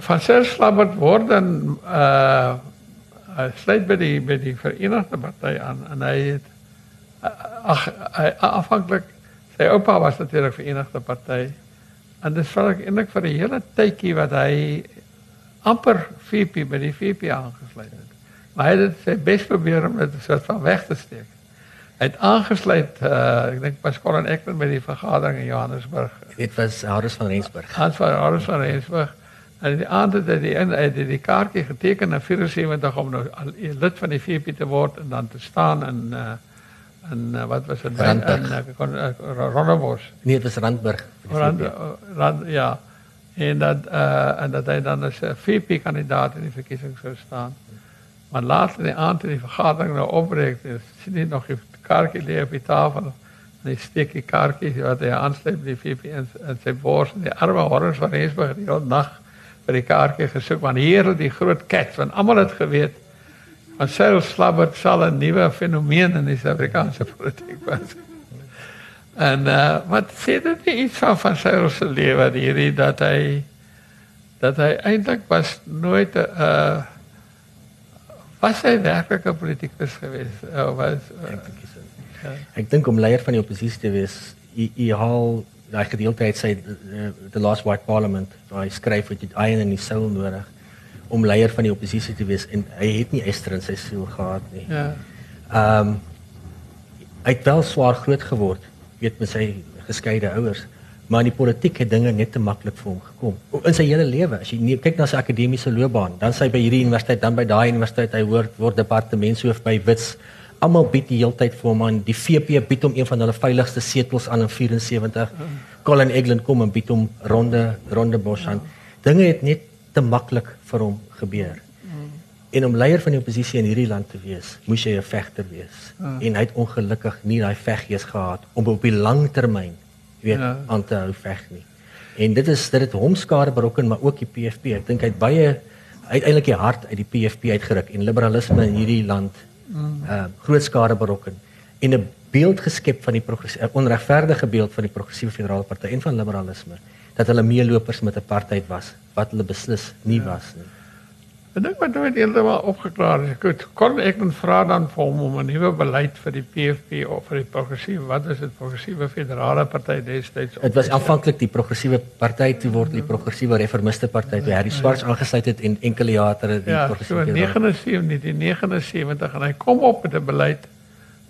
van Selslabbert word dan uh hy sluit by die by die Verenigde Party aan en hy het ag afhanklik Sy oupa was natuurlik Verenigde Party. En dit val ek eintlik vir 'n hele tydjie wat hy amper VP by die VP aangesluit het. Maar hy het dit sy bes probeer om dit soort van weg te steek. Hy het aangesluit uh ek dink Pascal en ek by die vergadering in Johannesburg. Dit was Harris van Rensburg. Hans van Harris van Rensburg. En die aand het hy die die, die kaartjie geteken in 74 om nou lid van die VP te word en dan te staan uh en uh, wat was dit by in uh, Rondebos nee dit was Randburg Rand, Rand, ja en dat uh, en dat hy dan as 'n VP kandidaat in die verkiesing sou staan maar later die aand in die vergadering nou opbreek is sien jy nog die kaartjie lê op die tafel en hy steek die kaartjie wat hy aansluit by die VP in, in sy bors en die arme horrors van Rensburg die hele nag vir die kaartjie gesoek want hier het die groot cat want almal het geweet Maar Cyril Slabbert sal 'n nuwe fenomeen in die Suid-Afrikaanse politiek wees. En uh wat sê dit iets van van Cyril se lewe hierdie dat hy dat hy eintlik was nooit 'n uh was hy werklik 'n politikus gewees of was uh, ja. Ek dink om leier van die oppositie te wees, hy haal daai gedeelte uit sy the, the last white parliament, waar hy skryf dat jy iron in die soul nodig om leier van die oppositie te wees en hy het nie Esther in sy siel gehad nie. Ja. Ehm um, hy het wel swaar groot geword, weet met sy geskeide ouers, maar in die politiek het dinge net te maklik vir hom gekom. In sy hele lewe, as jy nie, kyk na sy akademiese loopbaan, dan sy by hierdie universiteit, dan by daai universiteit, hy word word departementshoof by Wits. Almal bied die heeltyd vir hom aan. Die VP bied hom een van hulle veiligste setels aan in 74. Colin Egland kom en bied hom ronde ronde bos aan. Dinge het net te maklik vir hom gebeur. En om leier van die oppositie in hierdie land te wees, moes jy 'n vegter wees. Mm. En hy het ongelukkig nie daai veggees gehad om op die lang termyn weet ja. aan te hou veg nie. En dit is dit het hom skade berokken, maar ook die PFP. Ek dink hy het baie uiteindelik die hart uit die PFP uitgeruk en liberalisme in hierdie land mm. uh groot skade berokken en 'n beeld geskep van die progressiewe onregverdige beeld van die progressiewe federale party en van liberalisme dat hulle meelopers met apartheid was wat hulle beslis nie ja. was nie. Ek dink wat nooit heeltemal opgeklaar is. Goed, kon ek dan vra dan vir hom om 'n nuwe beleid vir die PFP of vir die progressiewe wat is dit progressiewe federale party destyds? Dit was aanvanklik die progressiewe party toe word die progressiewe reformiste party toe Harry Swarts aangesluit het en enkele jare terug die ja, progressiewe. Ja, so 79, 79 en hy kom op met 'n beleid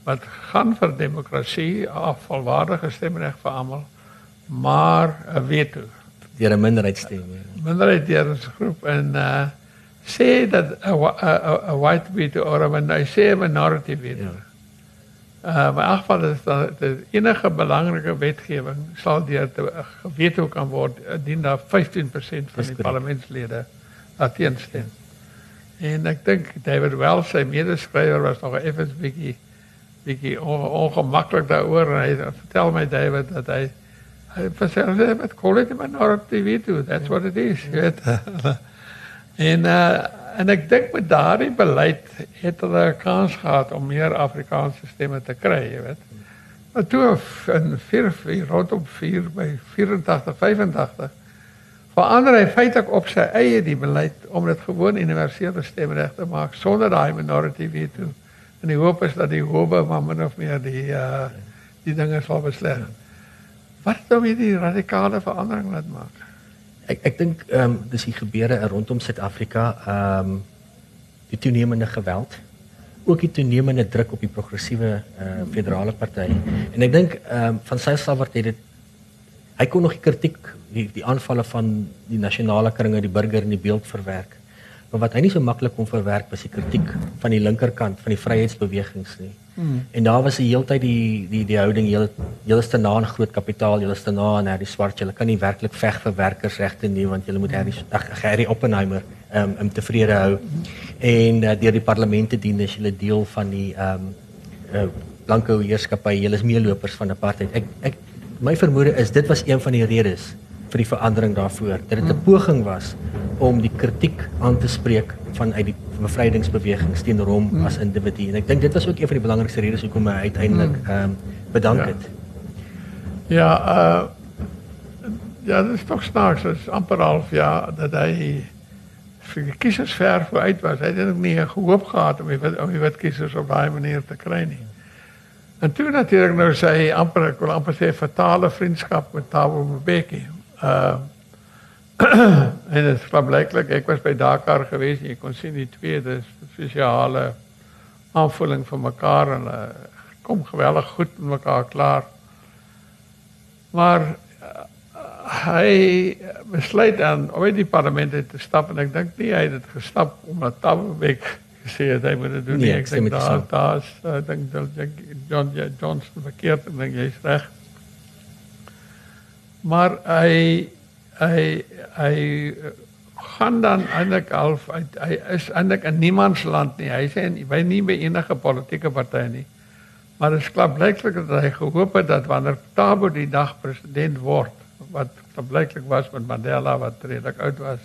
wat gaan vir demokrasie, afvalwaardige stemreg vir almal maar 'n veto deur 'n minderheidsstem. Ja. Minderheid deur 'n groep en uh sê dat 'n 'n white veto of 'n I say a minority veto. Ja. Uh maar geval is dat die enige belangrike wetgewing sal deur te geweto kan word indien daar 15% van die parlementslede teenstem. En ek dink David Wells sy medeskrywer was nog effens bietjie bietjie ongemaklik daaroor en hy vertel my David dat hy hy vertel hy met call it a minority veto that's what it is weet en uh, en ek dink met daardie beleid het hulle 'n kans gehad om meer Afrikaanse stemme te kry jy weet maar toe in 4 4 rondom 4 by 84 85 verander hy feitelik op sy eie die beleid om dit gewoon universele stemreg te maak sonder daai minority veto en die hoop is dat die howe maar min of meer die uh die dinge sal besleg. Wat sou jy die radikale verandering laat maak? Ek ek dink ehm um, dis die gebeure rondom Suid-Afrika, ehm um, die toenemende geweld, ook die toenemende druk op die progressiewe uh federale party. En ek dink ehm um, van sy selfwart het dit hy kon nog die kritiek die, die aanvalle van die nasionale kringe, die burger in die beeld verwerk. Maar wat hy nie so maklik kon verwerk was die kritiek van die linkerkant van die vryheidsbewegings nie. Hmm. En daar was die heeltyd die die die houding heel heelste na aan groot kapitaal, heelste na aan hierdie swart. Hulle kan nie werklik veg vir werkersregte nie want hulle moet ag Gary Oppenheimer um, um tevrede hou. En uh, deur die parlemente dien as hulle deel van die um uh, blanke heerskappy. Hulle is meelopers van apartheid. Ek ek my vermoede is dit was een van die redes vir die verandering daarvoor. Dat dit 'n poging was om die kritiek aan te spreek vanuit die bevrydingsbeweging teenoor hom mm. as individu. En ek dink dit was ook een van die belangrikste redes hoekom hy uiteindelik hmm. ehm um, bedank ja. het. Ja, uh ja, dit is tog snaaks, dit is amper half ja dat hy vir die kiesers ver vooruit was. Hy het nie gehoop gehad om die, om die wit kiesers op daai manier te kry nie. En toe natuurlik nou sy amper ek wil amper sê fatale vriendskap met Thabo Mbeki. Uh en dit is blyklik ek was by Dakar gewees en jy kon sien die twee dis spesiale aanvulling vir mekaar en hulle kom geweldig goed met mekaar klaar. Maar uh, hy besluit dan om uit die parlement te stap en ek dink nie hy het dit gestap omdat Tabek gesê het hy moet dit doen nee, nie. Ek dink daar daar's ek dink dat John Johnson verkeerd en dink jy's reg. Maar hy hy hy gaan dan eintlik half uit hy is eintlik in niemands land nie. Hy sê hy nie by enige politieke party nie. Maar dit sklap blyklik dat hy gehoop het dat wanneer Thabo die dag president word, wat blyklik was met Mandela wat redelik oud was,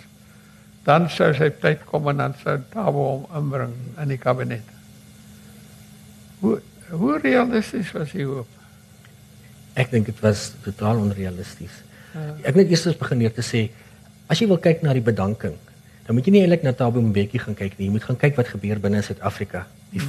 dan sou sy tyd kom en dan sou Thabo hom inbring in die kabinet. Hoe hoe realisties was hy hoop? Ek dink dit was totaal onrealisties. Ek wil eers begin neer te sê as jy wil kyk na die bedanking, dan moet jy nie eintlik na Thabo Mbeki gaan kyk nie. Jy moet gaan kyk wat gebeur binne in Suid-Afrika. Die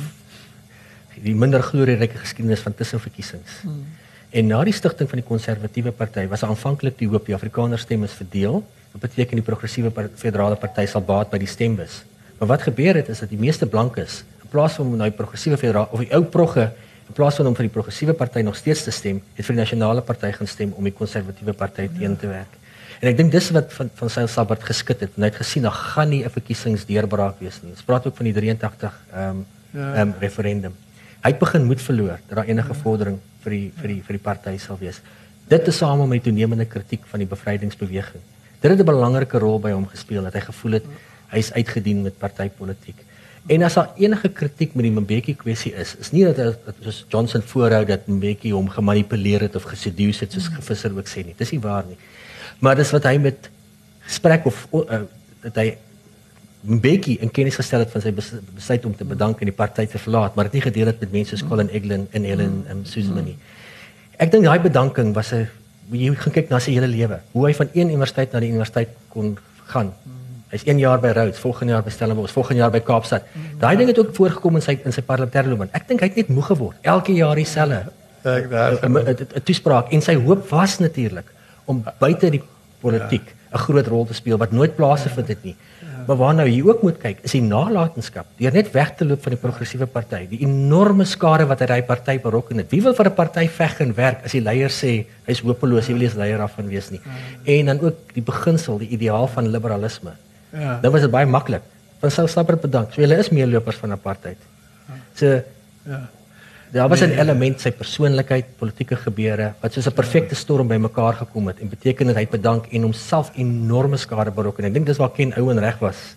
die minder glorieryke geskiedenis van tussenverkiesings. Hmm. En na die stigting van die konservatiewe party was aanvanklik die hoop die Afrikaner stem is verdeel. Dit beteken die progressiewe federale party sal baat by die stembus. Maar wat gebeur het is dat die meeste blankes in plaas van om na die progressiewe federale of die ou progge in plaas van om vir die progressiewe party nog steeds te stem, het vir die nasionale party gaan stem om die konservatiewe party ja. teen te werk. En ek dink dis wat van van Cyril Sabbat geskit het. En hy het gesien daar gaan nie 'n verkiesingsdeurbraak wees nie. Ons praat ook van die 83 ehm um, ja. ehm um, referendum. Hy het begin moed verloor dat daar enige ja. vordering vir die vir die vir die party sal wees. Dit is saam met die toenemende kritiek van die bevrydingsbeweging. Dit het 'n belangrike rol by hom gespeel dat hy gevoel het hy's uitgedien met partytetiek. En as daar enige kritiek met die Mbeki kwessie is, is nie dat dat soos Johnson voorhou dat Mbeki hom gemanipuleer het of geseduce het soos mm. Visser ook sê nie. Dis nie waar nie. Maar dis wat hy met gesprek of uh, dat hy Mbeki in kennis gestel het van sy besluit om te bedank en die party te verlaat, maar dit nie gedeel het met mense soos Colin Eglin en Helen um, Suzman nie. Ek dink daai bedanking was 'n jy gaan kyk na sy hele lewe, hoe hy van een universiteit na die universiteit kon gaan. Hy's 1 jaar by Rhodes, volgende jaar by Stellenbosch, volgende jaar by Kaapstad. Daai ding het ook voorgekom in sy in sy parlementêre loopbaan. Ek dink hy het net moeg geword. Elke jaar dieselfde. Ek daar 'n toespraak en sy hoop was natuurlik om buite die politiek 'n groot rol te speel wat nooit plaasgevind het nie. Maar waarna jy ook moet kyk, is die nalatenskap. Deur net weg te loop van die progressiewe party, die enorme skare wat hy daai party berokken het. Wie wil vir 'n party veg en werk as die leier sê hy's hopeloos, hy wil nie eens leier af van wees nie. En dan ook die beginsel, die ideaal van liberalisme. Ja. Dan was dit baie maklik. Van sou stapper bedank. So hulle is meelopers van apartheid. So ja. Daar was 'n nee. element sy persoonlikheid, politieke gebeure wat soos 'n perfekte storm bymekaar gekom het en beteken dat hy bedank en homself enorme skade berokken. Ek dink dis waar Ken Owen reg was.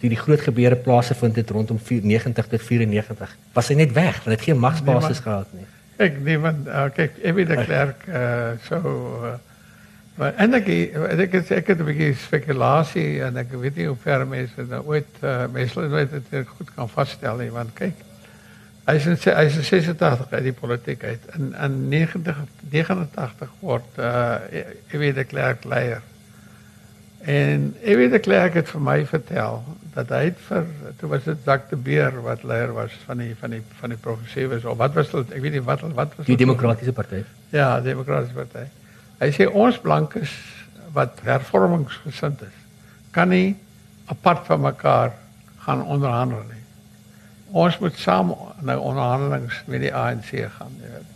Die die groot gebeure plase vind dit rondom 94 tot 94. Was hy net weg, want hy het geen magsbasis nee, gehad nie. Ek nee, want uh, kyk, Evie de Klerk uh so uh, maar en ek het ek het 'n bietjie spekulasie en ek weet nie hoe ver mense nou ooit uh, mense nooit dit goed kan vasstel nie, want kyk Hy is hy is 86 uit die politiek uit. In in 90 89 word uh Ewie de Klerk leier. En Ewie de Klerk het vir my vertel dat hy het vir toe was dit Jacques de Beer wat leier was van die van die van die progressiewe of wat was dit ek weet nie wat wat was die demokratiese party. Ja, die demokratiese party. Hy sê ons blankes wat hervormingsgesind is kan nie apart van mekaar gaan onderhandel nie ons moet saam nou onderhandelings met die ANC gaan, jy weet.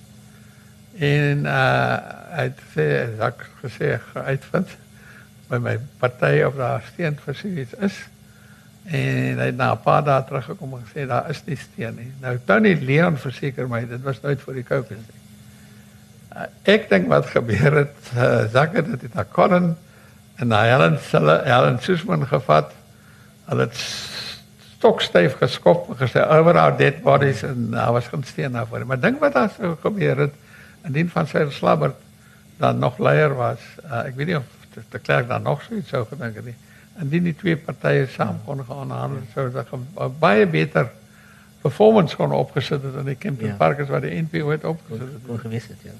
En uh hy het sê ek gesê uitvind by my party of daar steen vir iets is. En hy het na 'n paar dae teruggekom en gesê daar is nie steen nie. Nou Tony Leon verseker my dit was nooit vir die kokes nie. Uh, ek dink wat gebeur het, uh, Zakke dit het daar kon en hy Helen Helen Susman gevat. Hulle het stokstyf geskop en gesê over our dead bodies en daar was geen steen daarvoor. Maar dink wat daar sou gebeur het indien van sy slabbert dan nog leier was. Uh, ek weet nie of die klerk dan nog so iets sou gedink het nie. Indien die twee partye saam kon gaan handel sou dit 'n baie beter performance kon opgesit het in die Kempton ja. Park as wat die NPO het opgesit het. Kon gewees het, ja.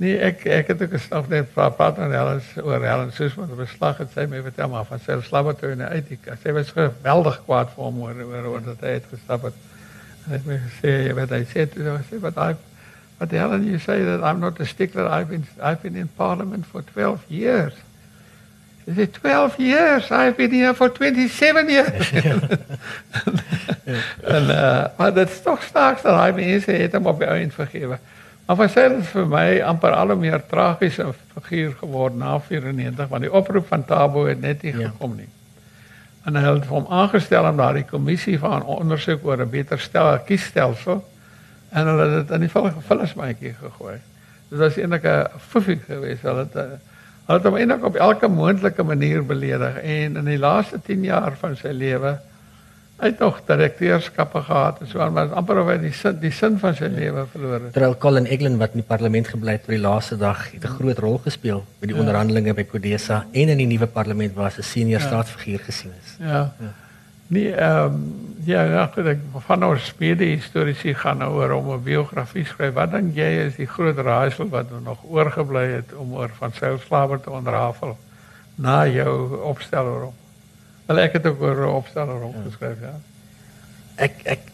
Nee, ek ek het ook gestaf net praat praat met Helen oor Helen wat beslag het sy my vertel maar van sy slabbatoe uit die sy was geweldig kwaad vir hom oor oor, oor dat hy het. En het my gesê jy weet hy sê toe sê wat hy but Helen you say that I'm not a stickler I've been I've been in parliament for 12 years. She said 12 years I've been here for 27 years. en uh, maar dit is toch sterk dat hy mense het hom op die eind vergewe. Maar sy het vir my amper al 'n meer tragiese figuur geword na 94 want die oproep van Tabo het net nie ja. gekom nie. En hy het hom aangestel om daardie kommissie van ondersoek oor 'n beter stel kiesstelsel en hulle het dit in die vullismandjie gegooi. Dit was eintlik 'n fuffie geweest. Hulle het hulle het hom eintlik op elke moontlike manier beledig en in die laaste 10 jaar van sy lewe Hy het nog direkteurskappe gehad en so aan, maar amper of hy die sin die sin van sy lewe verloor het. Terwyl Colin Eglin wat in die parlement gebly het vir die laaste dag, het 'n groot rol gespeel by die ja. onderhandelinge by Kodesa en in die nuwe parlement waar hy 'n senior ja. staatsfiguur gesien is. Ja. ja. Nee, ehm um, ja, ja, ek van ons spede historiese gaan nou oor om 'n biografie skryf. Wat dink jy is die groot raaisel wat nog oorgebly het om oor van Sail Slawer te onderhafel na jou opsteller op? Wel ek het ook oor opsteller opgeskryf, ja. Ek ek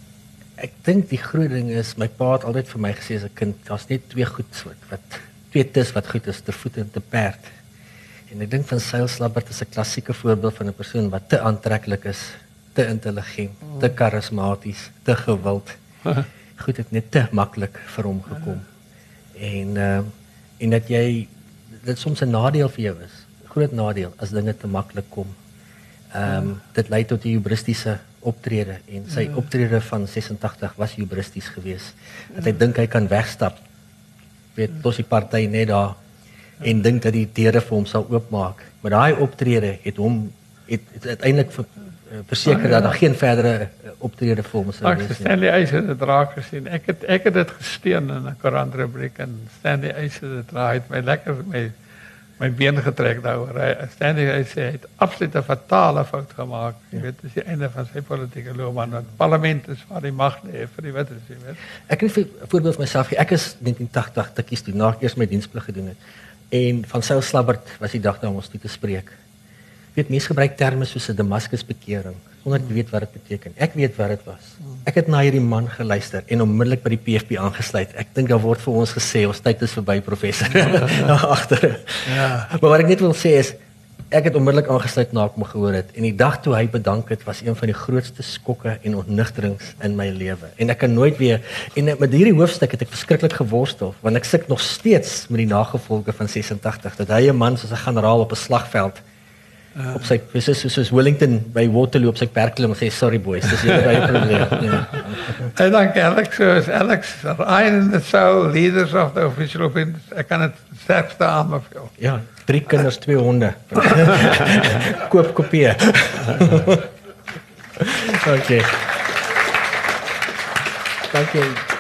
ek dink die groot ding is my pa het altyd vir my gesê as 'n kind, daar's net twee goed wat wat twee tis wat goed is, te voet en te perd. En ek dink van Sail Slabbert is 'n klassieke voorbeeld van 'n persoon wat te aantreklik is, te intelligent, te karismaties, te gewild. Goed het net te maklik vir hom gekom. En ehm uh, en dat jy dit soms 'n nadeel vir jou is. Groot nadeel as dinge te maklik kom. Ehm um, dit lei tot 'n hubristiese optrede en sy ja. optrede van 86 was hubristies geweest. Dat hy dink hy kan wegstap. Weet tot die party net daar en dink dat die deure vir hom sal oopmaak. Maar daai optrede het hom het, het uiteindelik ver, uh, verseker ah, ja. dat daar geen verdere uh, optrede vir hom sou wees nie. Stanley Eise het dit raak gesien. Ek het ek het dit gesteun in 'n koerantrubriek en Stanley Eise het dit raai het my lekker my my been getrek daaroor. Hy ständig hy sê hy het absoluut 'n fatale fout gemaak. Jy ja. weet, dis die einde van sy politieke loopbaan. Die parlement is waar die mag lê vir die witte, jy weet. Ek het 'n voorbeeld vir myself. Ek is 1980 tikkies toe na eers my diensplig gedoen het. En van Saul Slabbert was die dag daar om ons toe te spreek. Jy weet, mense gebruik terme soos 'n Damascus bekering sonder te weet wat dit beteken. Ek weet wat dit was. Ek het na hierdie man geluister en onmiddellik by die PFP aangesluit. Ek dink daar word vir ons gesê ons tyd is verby professor. Daar agter. Ja. Maar wat ek net wil sê is ek het onmiddellik aangesluit na ek hom gehoor het en die dag toe hy bedank het was een van die grootste skokke en ontnigterings in my lewe. En ek kan nooit weer en met hierdie hoofstuk het ek verskriklik geworstel want ek sit nog steeds met die nagevolge van 86 dat hy 'n man soos 'n generaal op 'n slagveld op sy soos soos Wellington by Waterloo op sy perk klim en sê sorry boys dis julle baie probleem. Ja. en dan Alex, so is Alex, Iron in the Soul, leaders of the official opinion. Ek kan dit sterkste aanbeveel. Ja, drie kinders, twee honde. Koop kopie. okay. Dankie.